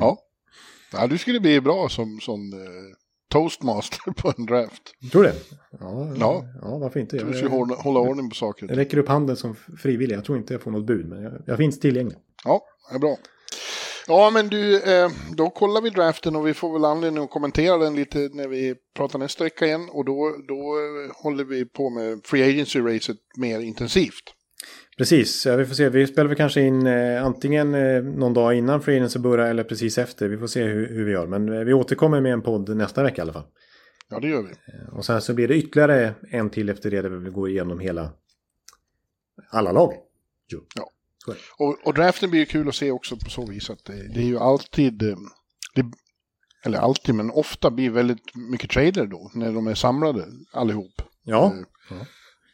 Ja. Ja. Du skulle bli bra som, som eh, toastmaster på en draft. Tror du det? Ja, Ja. ja varför inte? Du Jag, ska jag, hålla, hålla ordning på saker. jag räcker upp handen som frivillig. Jag tror inte jag får något bud, men jag, jag finns tillgänglig. Ja, det är bra. Ja, men du, eh, då kollar vi draften och vi får väl anledning att kommentera den lite när vi pratar nästa vecka igen. Och då, då eh, håller vi på med Free Agency-racet mer intensivt. Precis, ja, vi får se. Vi spelar väl kanske in eh, antingen eh, någon dag innan Free Agency börjar eller precis efter. Vi får se hur, hur vi gör. Men eh, vi återkommer med en podd nästa vecka i alla fall. Ja, det gör vi. Och sen så blir det ytterligare en till efter det där vi går igenom hela alla lag. Jo. Ja. Och, och draften blir ju kul att se också på så vis att det, det är ju alltid, eh, det, eller alltid, men ofta blir väldigt mycket trader då, när de är samlade allihop. Ja, Eh,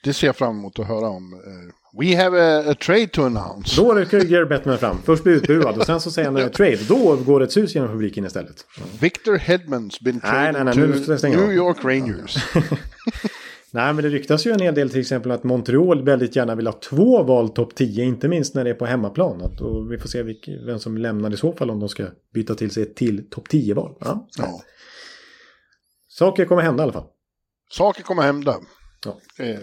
Det ser jag fram emot att höra om. We have a, a trade to announce. då rycker Bettman fram. Först blir utbuad och sen så säger han eh, trade. Då går ett sus genom publiken istället. Victor Hedman's been Nej, traded nej, nej, to. New York Rangers. Nej, men det ryktas ju en hel del till exempel att Montreal väldigt gärna vill ha två val topp 10, inte minst när det är på hemmaplan. Att, och vi får se vilk, vem som lämnar i så fall om de ska byta till sig ett till topp 10-val. Ja. Ja. Saker kommer hända i alla fall. Saker kommer hända. Ja. Eh,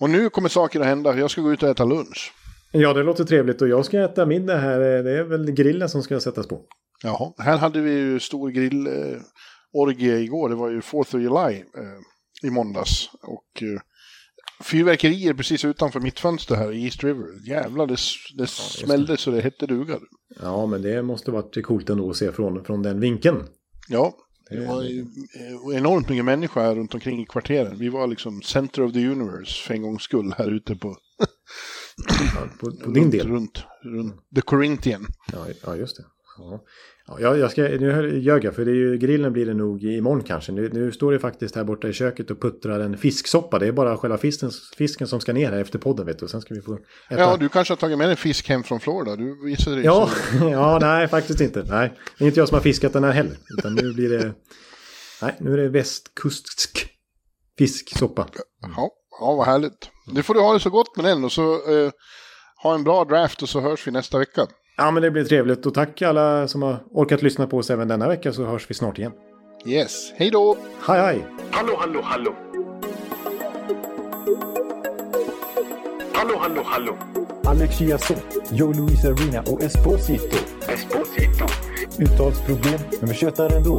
och nu kommer saker att hända. Jag ska gå ut och äta lunch. Ja, det låter trevligt och jag ska äta middag här. Det är väl grillen som ska sättas på. Jaha. Här hade vi ju stor grillorgie orgie igår. Det var ju 4th of July eh, i måndags. Och eh, fyrverkerier precis utanför mitt fönster här i East River. Jävlar, det, det smällde så det hette duga. Ja, men det måste varit coolt ändå att se från, från den vinkeln. Ja, det var eh, enormt mycket människor här runt omkring i kvarteren. Vi var liksom center of the universe för en gångs skull här ute på, på, på din runt, del. runt, runt the Corinthian. Ja, ja just det. Ja. Ja, jag- ska, nu ljög jag, för det är ju, grillen blir det nog imorgon kanske. Nu, nu står det faktiskt här borta i köket och puttrar en fisksoppa. Det är bara själva fisken, fisken som ska ner här efter podden, vet du. Sen ska vi få äta. Ja, du kanske har tagit med dig fisk hem från Florida. Du visade dig Ja, ja, nej, faktiskt inte. Nej, det är inte jag som har fiskat den här heller. Utan nu blir det... Nej, nu är det västkustsk fisksoppa. Ja, ja, vad härligt. Nu får du ha det så gott med den och så eh, ha en bra draft och så hörs vi nästa vecka. Ja, men det blir trevligt. Och tack alla som har orkat lyssna på oss även denna vecka så hörs vi snart igen. Yes, hej då! Hej, hej! Hallå, hallå, hallå. Hallå, hallå, hallå. Alex Chiazot, Joe Luis Arena och Esposito. Esposito. Uttalsproblem, men vi tjötar ändå.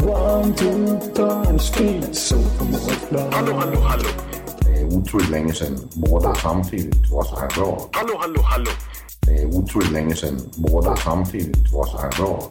One, two, turn, speed, så på målplan. Hallå, hallå, hallå. Det är otroligt länge sedan båda samtidigt var så här bra. Hallå, hallå, hallå. Det är otroligt länge sedan båda samtidigt var så här bra.